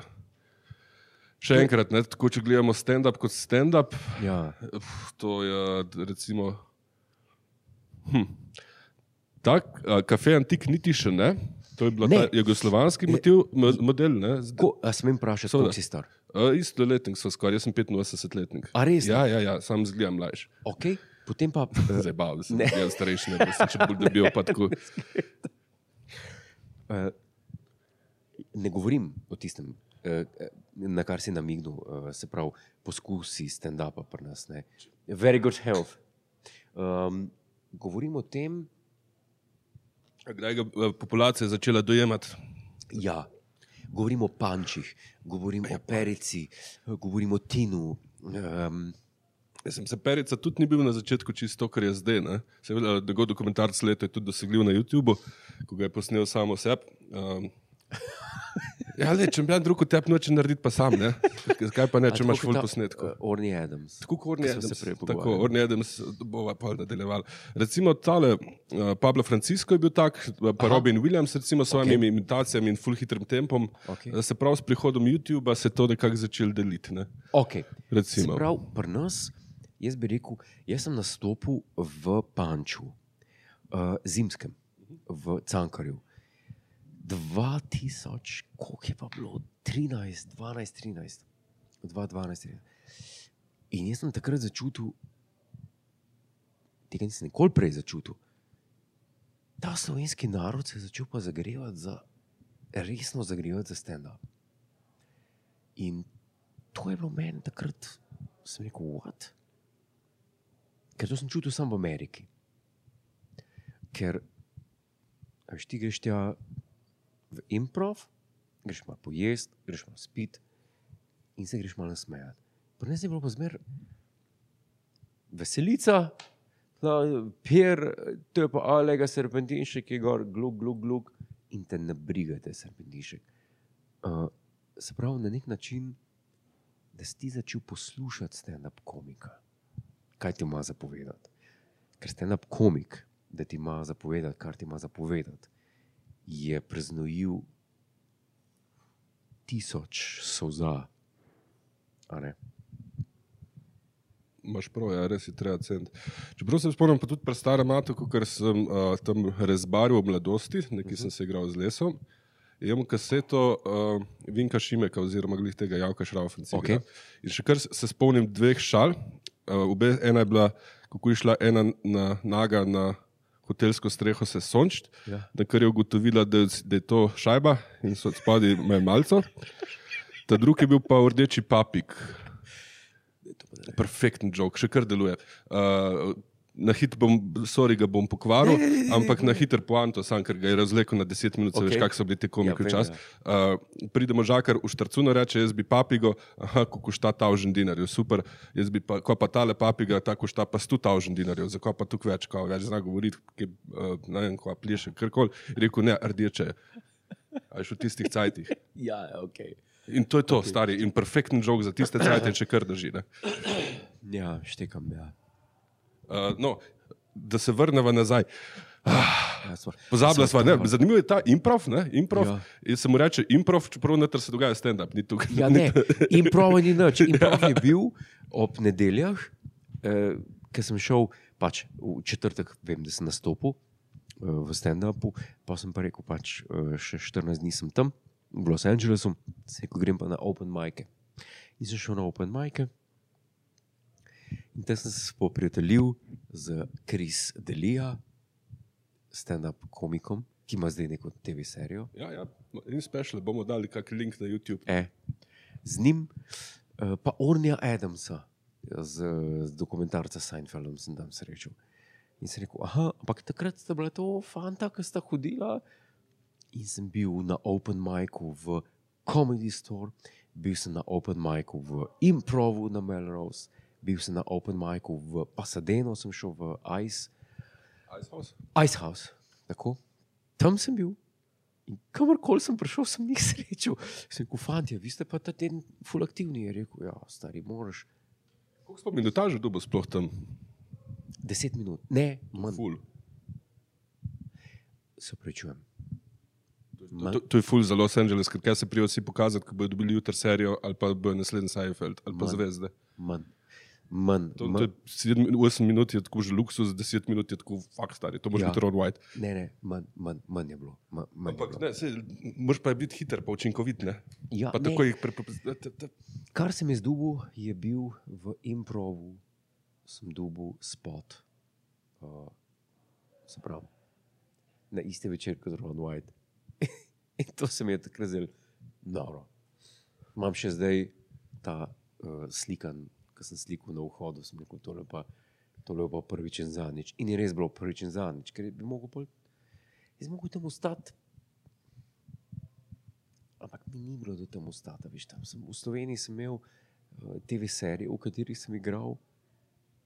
Še enkrat, ne, tako, če gledamo stand-up kot stand-up, Ja. to je recimo Tak, a, kafe antik niti še ne. To je bil Ne. ta jugoslovanski motiv, mo- model. Ne? Ko, a smem vprašati, koliko si star? a, isto letnik so skoraj, jaz sem 85-letnik. A res? Ja, ja, ja, sam zgledam mlajši. Okay. Potem pa. eh, Zdaj bav, da sem Ne. bil starejši, ne da sem če bolj dobil pa tako. Uh, ne govorim o tistem, uh, na kar si namignil, uh, se pravi, poskusi stand-upa pri nas. Ne. Very good health. Um, govorim o tem, Kdaj eh, populacija začela dojemati? ja, govorim o pančih, govorim o perici, eh, govorim o tinu. Um, Jaz sem se perica tudi ni bil na začetku čisto, kar je zdaj. Seveda, Njegov dokumentarc leto je tudi dosegljiv na YouTubu, ko ga je posnel samo sebe. Um, ja, le, če bil drug tep noče narediti, pa sam, ne. Zakaj pa ne, če imaš full posnetkov? Uh, Orni Adams. Tako kot Orni se Adams. Tako. Orni Adams bova pa nadaljeval. Recimo tale uh, Pablo Francisco je bil tak, pa Aha. Robin Williams recimo s svojimi Ok. okay. imitacijami in full hitrim tempom. Ok. Okay. Se pravi, s prihodom YouTuba se to nekako začelo deliti. Ne? Okay. Recimo. Prav, pri nas, jaz bi rekel, jaz sem nastopil v Panču, uh, zimskem, v Cankarju. 2000, koliko je pa bilo? 13, 12, 13, 2012. 13. In jaz sem takrat začutil, tega nisem nikoli prej začutil. Ta slovenski narod se je začel pa zagrevati za, resno zagrevati za stand-up. In to je bilo meni takrat, sem rekel, what? Ker to sem čutil samo v Ameriki. Ker, veš, ti greš tja v improv, greš malo pojesti, greš malo spiti in se greš malo nasmejati. Pri nas je bilo pa zmer veselica, da pier, to je pa alega serpentinšek, ki je gor, glug, glug, glug in te ne brigate serpentinšek. Uh, se pravi, na nek način, da si ti začel poslušati stand-up komika. Kaj ti ima zapovedati? Ker stand-up komik, da ti ima zapovedati, kar ti ima zapovedati, je preznojil tisoč solza. A ne? Imaš prav, ja, res je treba ceniti. Čeprav se spomnim pa tudi pri starem matu, ker sem uh, tam rezbaril v mladosti, nekaj sem se igral z lesom. Imam kaseto uh, Vinka Šimeka, oziroma glih tega Javka Šraufenca. Okej. In še kar se spomnim dveh šal. Uh, obe, ena je bila, kako je šla ena na, naga na hotelsko streho se sončiti, Ja. na kar je ugotovila, da, da je to šajba in so spadi malce. Ta drugi je bil pa rdeči papik. Perfekten jok, še kar deluje. Uh, na hit bom, sorry, ga bom pokvaril, Ne, ne, ne, ne, ampak na hiter poanto, sam, ker ga je razlekel na 10 minut, okay. Veš, kak so bili ti komiki Ja, včasih. ja. Uh, pridemo žakar v štarcuno, reče, jaz bi papigo, aha, ko košta tavžen dinarjev, super, jaz bi pa, ko pa tale papiga, ta košta pa sto tavžen dinarjev, zakaj pa tukaj več, kao, več zna govoriti, ki, uh, ne vem, kva pleše, karkoli. Rekel, ne, rdeče, a še v tistih cajtih. Ja, ok. In to je to, okay. stari, in perfekten jok za tiste cajte, če kar drži. Ne? Ja, štekam. Ja. Uh, no, da se vrnemo nazaj. Ja, stvar. Pozabila Sva ne, prva. zanimivo je ta improv, ne, improv. Ja. Ja. Se mu reče improv, čeprav noter se dogaja stand-up, ni tukaj. Ja, ne, improv ni nič. Improv je bil ob nedeljah, eh, ker sem šel pač v četrtek, vem, da sem nastopil eh, v stand-upu, pa sem pa rekel, pač eh, še 14 dni sem tam v Los Angelesu, se rekel, grem pa na open mic. In sem šel na open mic. In tam sem se poprijateljil z Kris Delija, stand-up komikom, ki ima zdaj neko TV serijo. Ja, ja, in special, bomo dali kak link na YouTube. E, z njim, eh, pa Ornija Adamsa, z, z dokumentarca Seinfeldom sem tam srečal. In sem rekel, aha, ampak takrat sta bila to fanta, ki sta hodila. In sem bil na open micu v Comedy Store, bil sem na open micu v Improvu na Melrose, bil sem na open micu v Pasadeno, sem šel v Ice, Icehouse? Ice House. Tako. Tam sem bil. In kamorkoli sem prišel, sem jih srečal. Sem rekel, fanti, vi ste pa ta teden ful aktivni. Je rekel, ja, stari, moraš. Koliko smo minutaže dobo sploh tam? Deset minut, ne, manj. Ful. Se prečujem. To, to, to je ful za Los Angeles, ker kaj se prijo vsi pokazati, ko bodo dobili jutri serijo ali pa bojo naslednji Seinfeld ali pa Manj. zvezde. manj. Manj. To, to manj je 7, 8 minut je tako že luksus, 10 minut je tako fakt stari. To moraš Ja. biti Ron White. ne, ne, manj, manj, manj je bilo. Manj, manj Ampak bilo. ne, sej, moraš pa biti hiter, pa učinkovit. Ne? Ja, Pa ne, tako jih preprosto. Kar sem jaz dubil, je bil v improvu, sem dubil spot. Uh, se pravi, na isti večer kot Ron White. In to se mi je takrat zdelo dobro. Imam še zdaj ta uh, slikan, ki sem slikal na vhodu, sem rekel, tole pa, tole pa prvič in zadnjič. In je res bilo prvič in zadnjič, ker bi mogel pol, jaz mogel tam ostati. Ampak mi ni bilo do tam ostati. Veš, tam sem, v Sloveniji sem imel uh, TV serije, v katerih sem igral,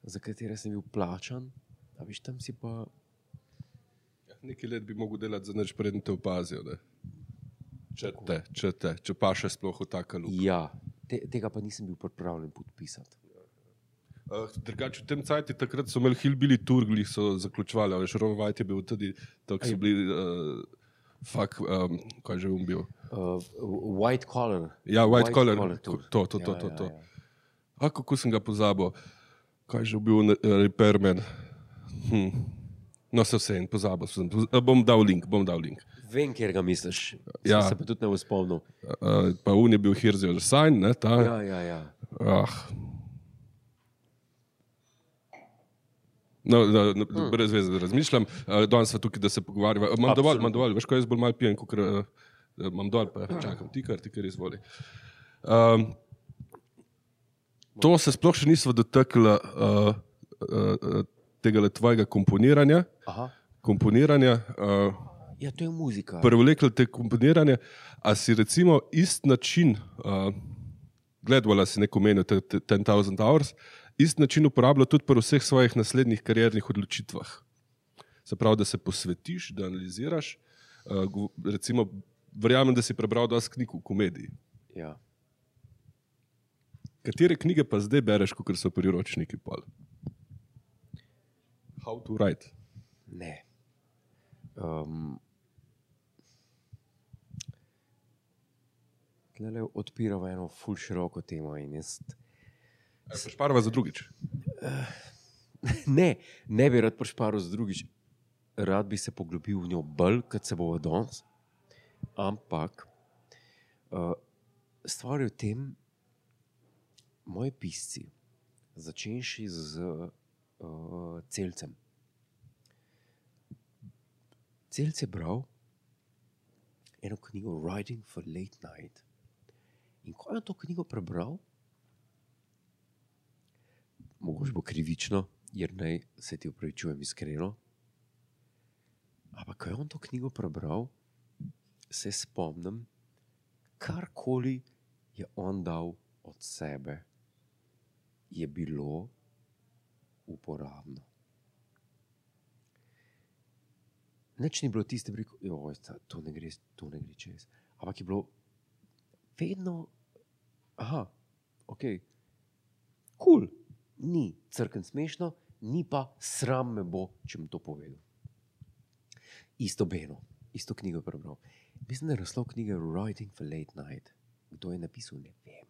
za katere sem bil plačan. A veš, tam si pa. Nekaj let bi mogel delati, za neč preden te opazijo. Ne? Če te, če te, če pa še sploh v taka luka. Ja, te, tega pa nisem bil pripravljen podpisati. Uh, drugače, v tem cajtu takrat so imeli Hillbilly Tour, ki so zaključovali, ali Ron White je bil tudi, tako so bili, uh, fak, um, kaj že um bil. Uh, white collar. Ja, White, white Collar, tour. to, to, to, Ja, to, ja, to. ja. A kako sem ga pozabil, kaj že bil uh, repairman. Hm. No, se vse en, pozabil sem. Bom dal link, bom dal link. Vem, kjer ga misliš. Ja. Sem se pa tudi ne spomnil. Uh, pa un je bil Your Sign, ne, ta. Ja, ja, ja. Ah. No, no, no, hmm. Brez veze razmišljam. Uh, danes smo tukaj, da se pogovarjamo. Imam dovolj, imam dovolj, veš, kaj jaz bolj malo pijem, kot uh, imam dol, pa čakam ti, kar ti kar izvoli. Um, to se sploh še nismo dotaknili uh, uh, tega tvojega komponiranja. Aha. komponiranja uh, Ja, to je muzika. prevlekli te komponiranje, a si recimo isti način, uh, gledala si neko menijo, 10,000 hours, isti način uporablja tudi pri vseh svojih naslednjih kariernih odločitvah. Se pravi, da se posvetiš, da analiziraš. Uh, recimo, verjamem, da si prebral dosti knjig v komediji. Ja. Katere knjige pa zdaj bereš, kot so priročniki? Pol? How to write. Ne. Um, odpiramo eno ful široko temo in jaz Šparva za drugič. ne, ne bi rad prišparil z drugič, rad bi se poglobil v njo bolj, kot se bo danes. Ampak uh, stvar je v tem, moji pisci, začenši z uh, celcem. Celc je bral eno knjigo Writing for Late Night. In ko je to knjigo prebral, mogoče bo krivično, jer naj se ti upravičujem iskreno. Ampak, ko je on to knjigo prebral, se spomnim, karkoli je on dal od sebe, je bilo uporabno. Nič ni bilo tiste, ki je bilo, to ne gre, to ne gre čez. Ampak je bilo vedno, aha, ok, kul, cool. Ni crkven smešno, ni pa sram me bo, če bom to povedal. Isto Beno, isto knjigo prebral. Mislim, da je naslov knjige Writing for Late Night. Kdo je napisal, ne vem.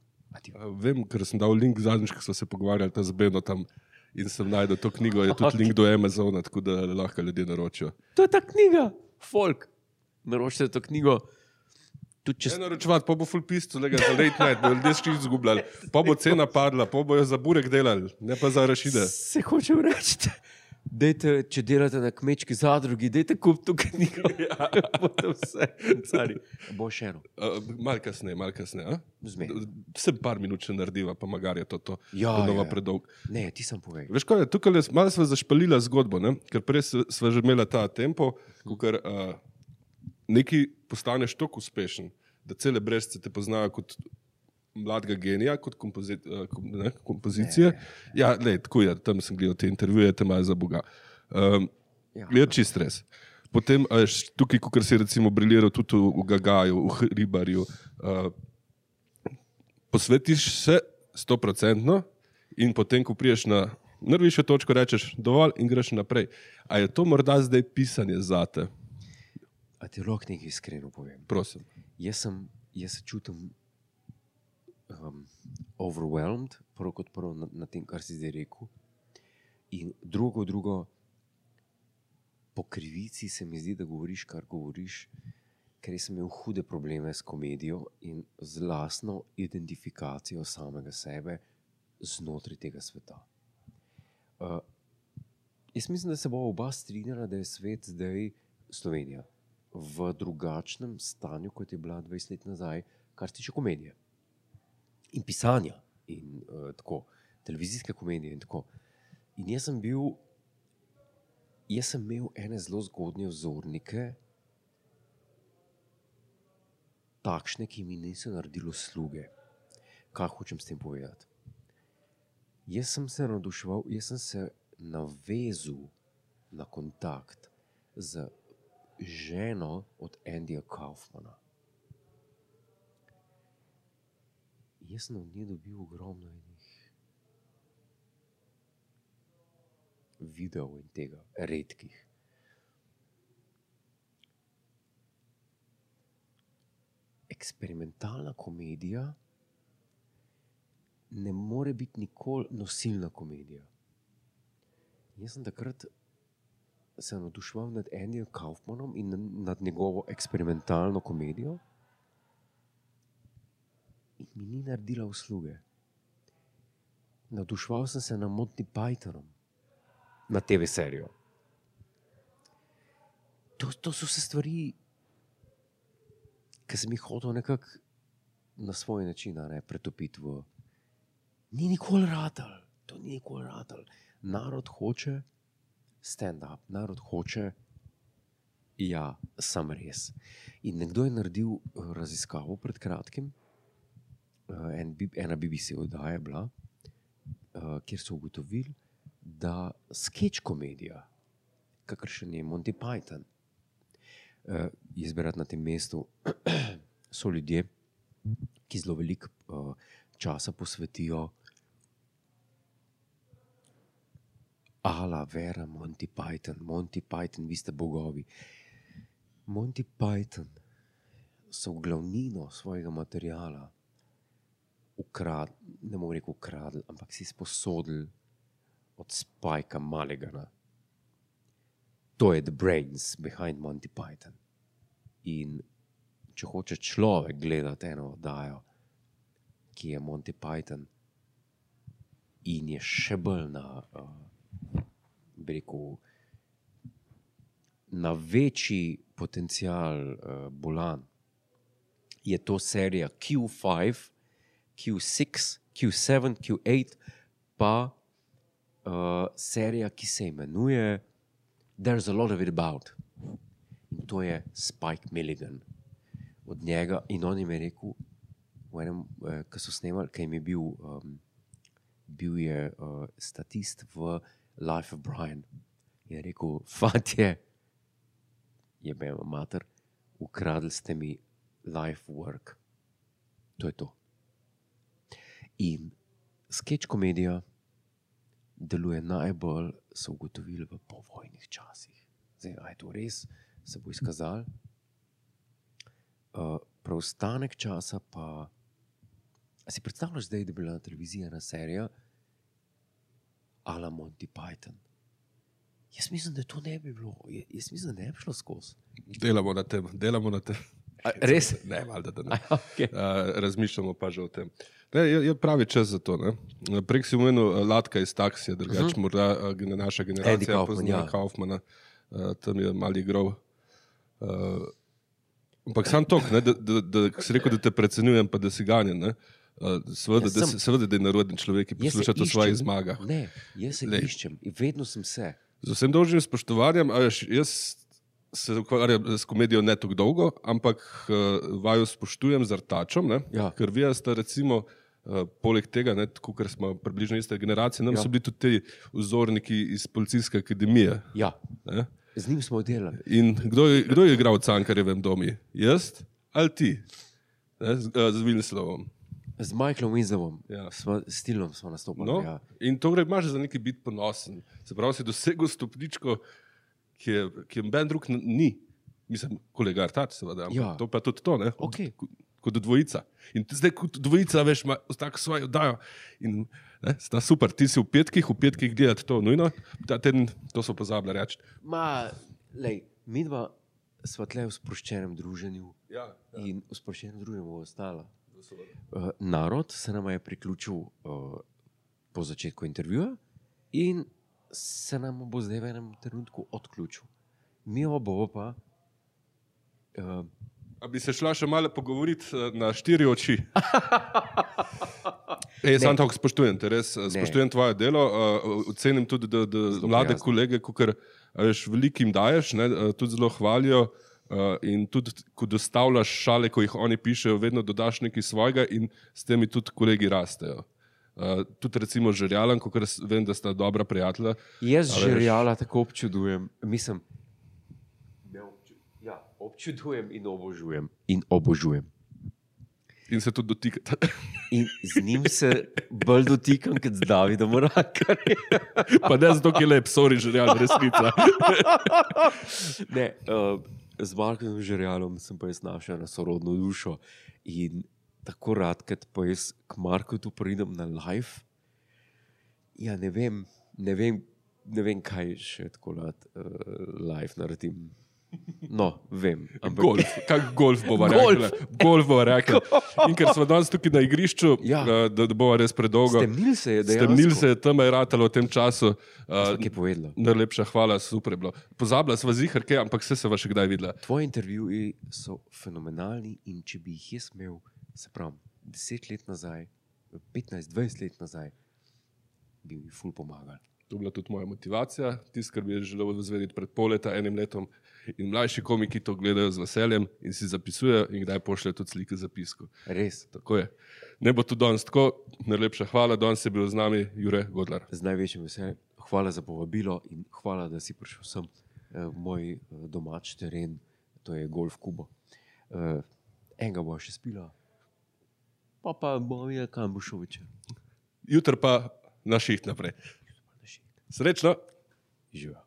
Vem, ker sem dal link zadnjič, ko smo se pogovarjali z Beno tam in sem najdel to knjigo. Je tudi link do Amazona, tako da lahko ljudje naročijo. To je ta knjiga, folk. Naročite to knjigo. Če Če naročevati, pa bo full pisto, lega za late night, bo ljudje šli izgubljali. Pa bo cena padla, pa bojo za burek delali, ne pa za rašide. se hočem reči. Dejte, če delate na kmečki zadrugi, dajte kup to knjigo. Ja. Vse, cari. Bo še eno. Mal kasneje, mal kasneje. Sem par minut še naredila, pa magari je to, to Ja, ja, nova ja. predolg. Ne, ti sem povedal. Veš kaj, tukaj je- malo smo zašpalili zgodbo, ne? ker prej sva že imela ta tempo, ko uh, neki postaneš tako uspešen, da cele brezce te poznajo kot mladega genija, kot kompozit, uh, kom, ne, kompozicije. Ja, lej, tako je, tam sem gledal te intervjuje, te imajo za Boga. Um, Ja. je čist res. Potem a veš, tukaj, ko si recimo briliral tudi v, v Gagaju, v Ribarju, uh, posvetiš se stoprocentno in potem, ko priješ na najvišjo točko, rečeš dovolj in greš naprej. A je to morda zdaj pisanje zate? A ti lahko nekaj iskreno povem. Prosim. Jaz, sem, jaz se čutim um, overwhelmed, prvo kot prvo na, na tem, kar si zdaj rekel. In drugo, drugo, po krivici se mi zdi, da govoriš, kar govoriš, ker sem imel hude probleme s komedijo in z lastno identifikacijo samega sebe znotraj tega sveta. Uh, jaz mislim, da se bo oba strinjala, da je svet zdaj Slovenija v drugačnem stanju, kot je bila 20 let nazaj, kar se tiče komedije in pisanja, in uh, tako, televizijske komedije. In, tako. in jaz sem bil, jaz sem imel ene zelo zgodnje vzornike, takšne, ki mi niso naredili sluge. Kaj hočem s tem povedati? Jaz sem se navduševal, jaz sem se navezal na kontakt z ženo od Andyja Kaufmana. Jaz sem od nje dobil ogromno enih videov in tega, redkih. Eksperimentalna komedija ne more biti nikoli nosilna komedija. Jaz sem takrat se navduševal nad Andyjem Kaufmanom in nad njegovo eksperimentalno komedijo, in mi ni naredila usluge. Navduševal sem se nad Monty Pythonom, na TV serijo. To, to so vse stvari, ki sem jih hotel nekako na svoj način ne, pretopiti v. Ni nikoli radal, to ni nikoli radal. Narod hoče stand-up, narod hoče, ja, sem res. In nekdo je naredil eh, raziskavo pred kratkim, eh, en, ena BBC oddaja je bila, eh, kjer so ugotovili, da sketch komedija, kakršen je Monty Python, eh, izberati na tem mestu, so ljudje, ki zelo veliko časa posvetijo Ala, vera, Monty Python, Monty Python, vi ste bogovi. Monty Python so glavnino svojega materiala ukradli, ne bom rekel ukradli, ampak si sposodili od Spajka Malegana. To je the brains behind Monty Python. In če hoče človek gledati eno oddajo, ki je Monty Python, in je še bolj na, uh, bi rekel, na večji potencial uh, bolan, je to serija Q5, Q6, Q7, Q8, pa uh, serija, ki se imenuje There's a lot of it about. In to je Spike Milligan. Od njega in on jim je rekel, v enem, uh, ki so snemali, ki jim je bil, um, bil je uh, statist v Life of Brian. Je rekel, fantje, je bil mater, ukradli ste mi life work. To je to. In sketch komedija deluje najbolj, so ugotovili v povojnih časih. Zdaj, a je to res, se bo izkazalo. Uh, preostanek časa pa. Si predstavljaš zdaj, da bi bila televizija serija Ala Monty Python? Jaz mislim, da to ne bi bilo, Ja- jaz mislim, da ne bi šlo skozi. Delamo na tem, delamo na tem. A, res? Ne, valjda, da ne. A, okay. Uh, razmišljamo pa že o tem. Ne, je, je pravi čas za to. Ne. Prek si omenil uh, Latka iz taksija, drugače uh -huh. morda uh, naša generacija Kaufman, pozna ja. Kaufmana, uh, tam je mali igral. Uh, ampak sam to, da, da, da, da si rekel, da te precenjujem, pa da si ganjen. ne. Uh, Seveda, Ja, da, sem- se- seveda, da je naroden človek, ki posluša o svojih zmagah. Ne, jaz se Glej. iščem in vedno sem se. Z vsem dolžnim spoštovanjem, veš, jaz se ukvarjam s komedijo ne tako dolgo, ampak uh, vaju spoštujem z artačom, ne? Ja. ker vi ste recimo. Uh, poleg tega, ne, tako, ker smo približno iste generacije, nam Ja. so bili tudi ti vzorniki iz Policijske akademije. Ja, Ne? z njim smo delali. In kdo je, kdo je igral v Cankarjevem domu? Jaz ali ti? Ne, z, z Vilslovom. Z Michaelom Winslowom, Ja. sva, Stilom smo nastopili. No? Ja. In torej imaš za nekaj biti ponosen. Se pravi, si dosegel stopničko, ki je, ki je ben drug ni. Mislim, kolega Artač, seveda, Ja. ja. to pa tudi to. Ne? Okej. Ko- kot dvojica. In zdaj kot dvojica, veš, ima tako svojo oddajo. In ne, sta super, ti si v petkih, v petkih gledati to nujno, ta teden to so pozabili reči. Ma, lej, mi dva sva tle v sproščenem druženju Ja, in v sproščenem druženju ostala. Uh, narod se nam je priključil uh, po začetku intervjuja in se nam bo zdaj v enem trenutku odključil. Mi bomo pa. Uh, A bi se šla še malo pogovoriti na štiri oči? Ej, sam tako spoštujem, te res eh, spoštujem tvoje delo. Uh, ocenim tudi, da, da mlade prijazno. kolege, kar veš, velikim daješ, ne, eh, tudi zelo hvalijo. Uh, in tudi, ko dostavljaš šale, ko jih oni pišejo, vedno dodaš nekaj svojega, in s temi tudi kolegi rastejo. Uh, tudi, recimo, žerjalan, ker vem, da sta dobra prijatelja. jaz A veš. žerjala tako občudujem. Mislim, obču, ja, občudujem in obožujem. In obožujem. In se tudi dotikate. In z njim se bolj dotikam kot z Davidom Rakarjem. pa ne zato, ker je lep, sorry, žerjal, resnica. Ne, uh, z Markom Žerjalom sem pa jaz našel na sorodno dušo. In tako rad, kad pa jaz k Marku tu pridem na live. Ja, ne vem, ne vem, ne vem kaj še tako rad uh, live naredim. No, vem. Ampak, Golf, kak golf bova rekla. Golf bova rekla. In ker smo danes tukaj na igrišču, Ja. ja. da, da bova res predolgo. Stemnil se je, da Stemnil se je, tam je ratalo v tem času. Uh, Kaj je povedala? najlepša hvala, super je bilo. Pozabila sva zihar, kaj, ampak vse se va še kdaj videla. Tvoji intervjuji so fenomenalni in če bi jih jaz imel, se pravi, 10 let nazaj, 15-20 let nazaj, bi mi ful pomagali. To je bila tudi moja motivacija, tisto, kar bi želel zvedeti pred pol leta, enim letom. In mlajši komiki to gledajo z veseljem in si zapisujejo, in kdaj pošljejo tudi slike zapiskov. Res. Tako je. Ne bo to danes tako, najlepša hvala, danes je bil z nami Jure Godlar. z največjim veseljem. Hvala za povabilo in hvala, da si prišel sem v moj eh, domač teren, to je Golf Kubo. Uh, enega bo še spila, pa pa bomo videli, kam bo šel večer. Jutri pa na šiht naprej. Srečno! Živijo.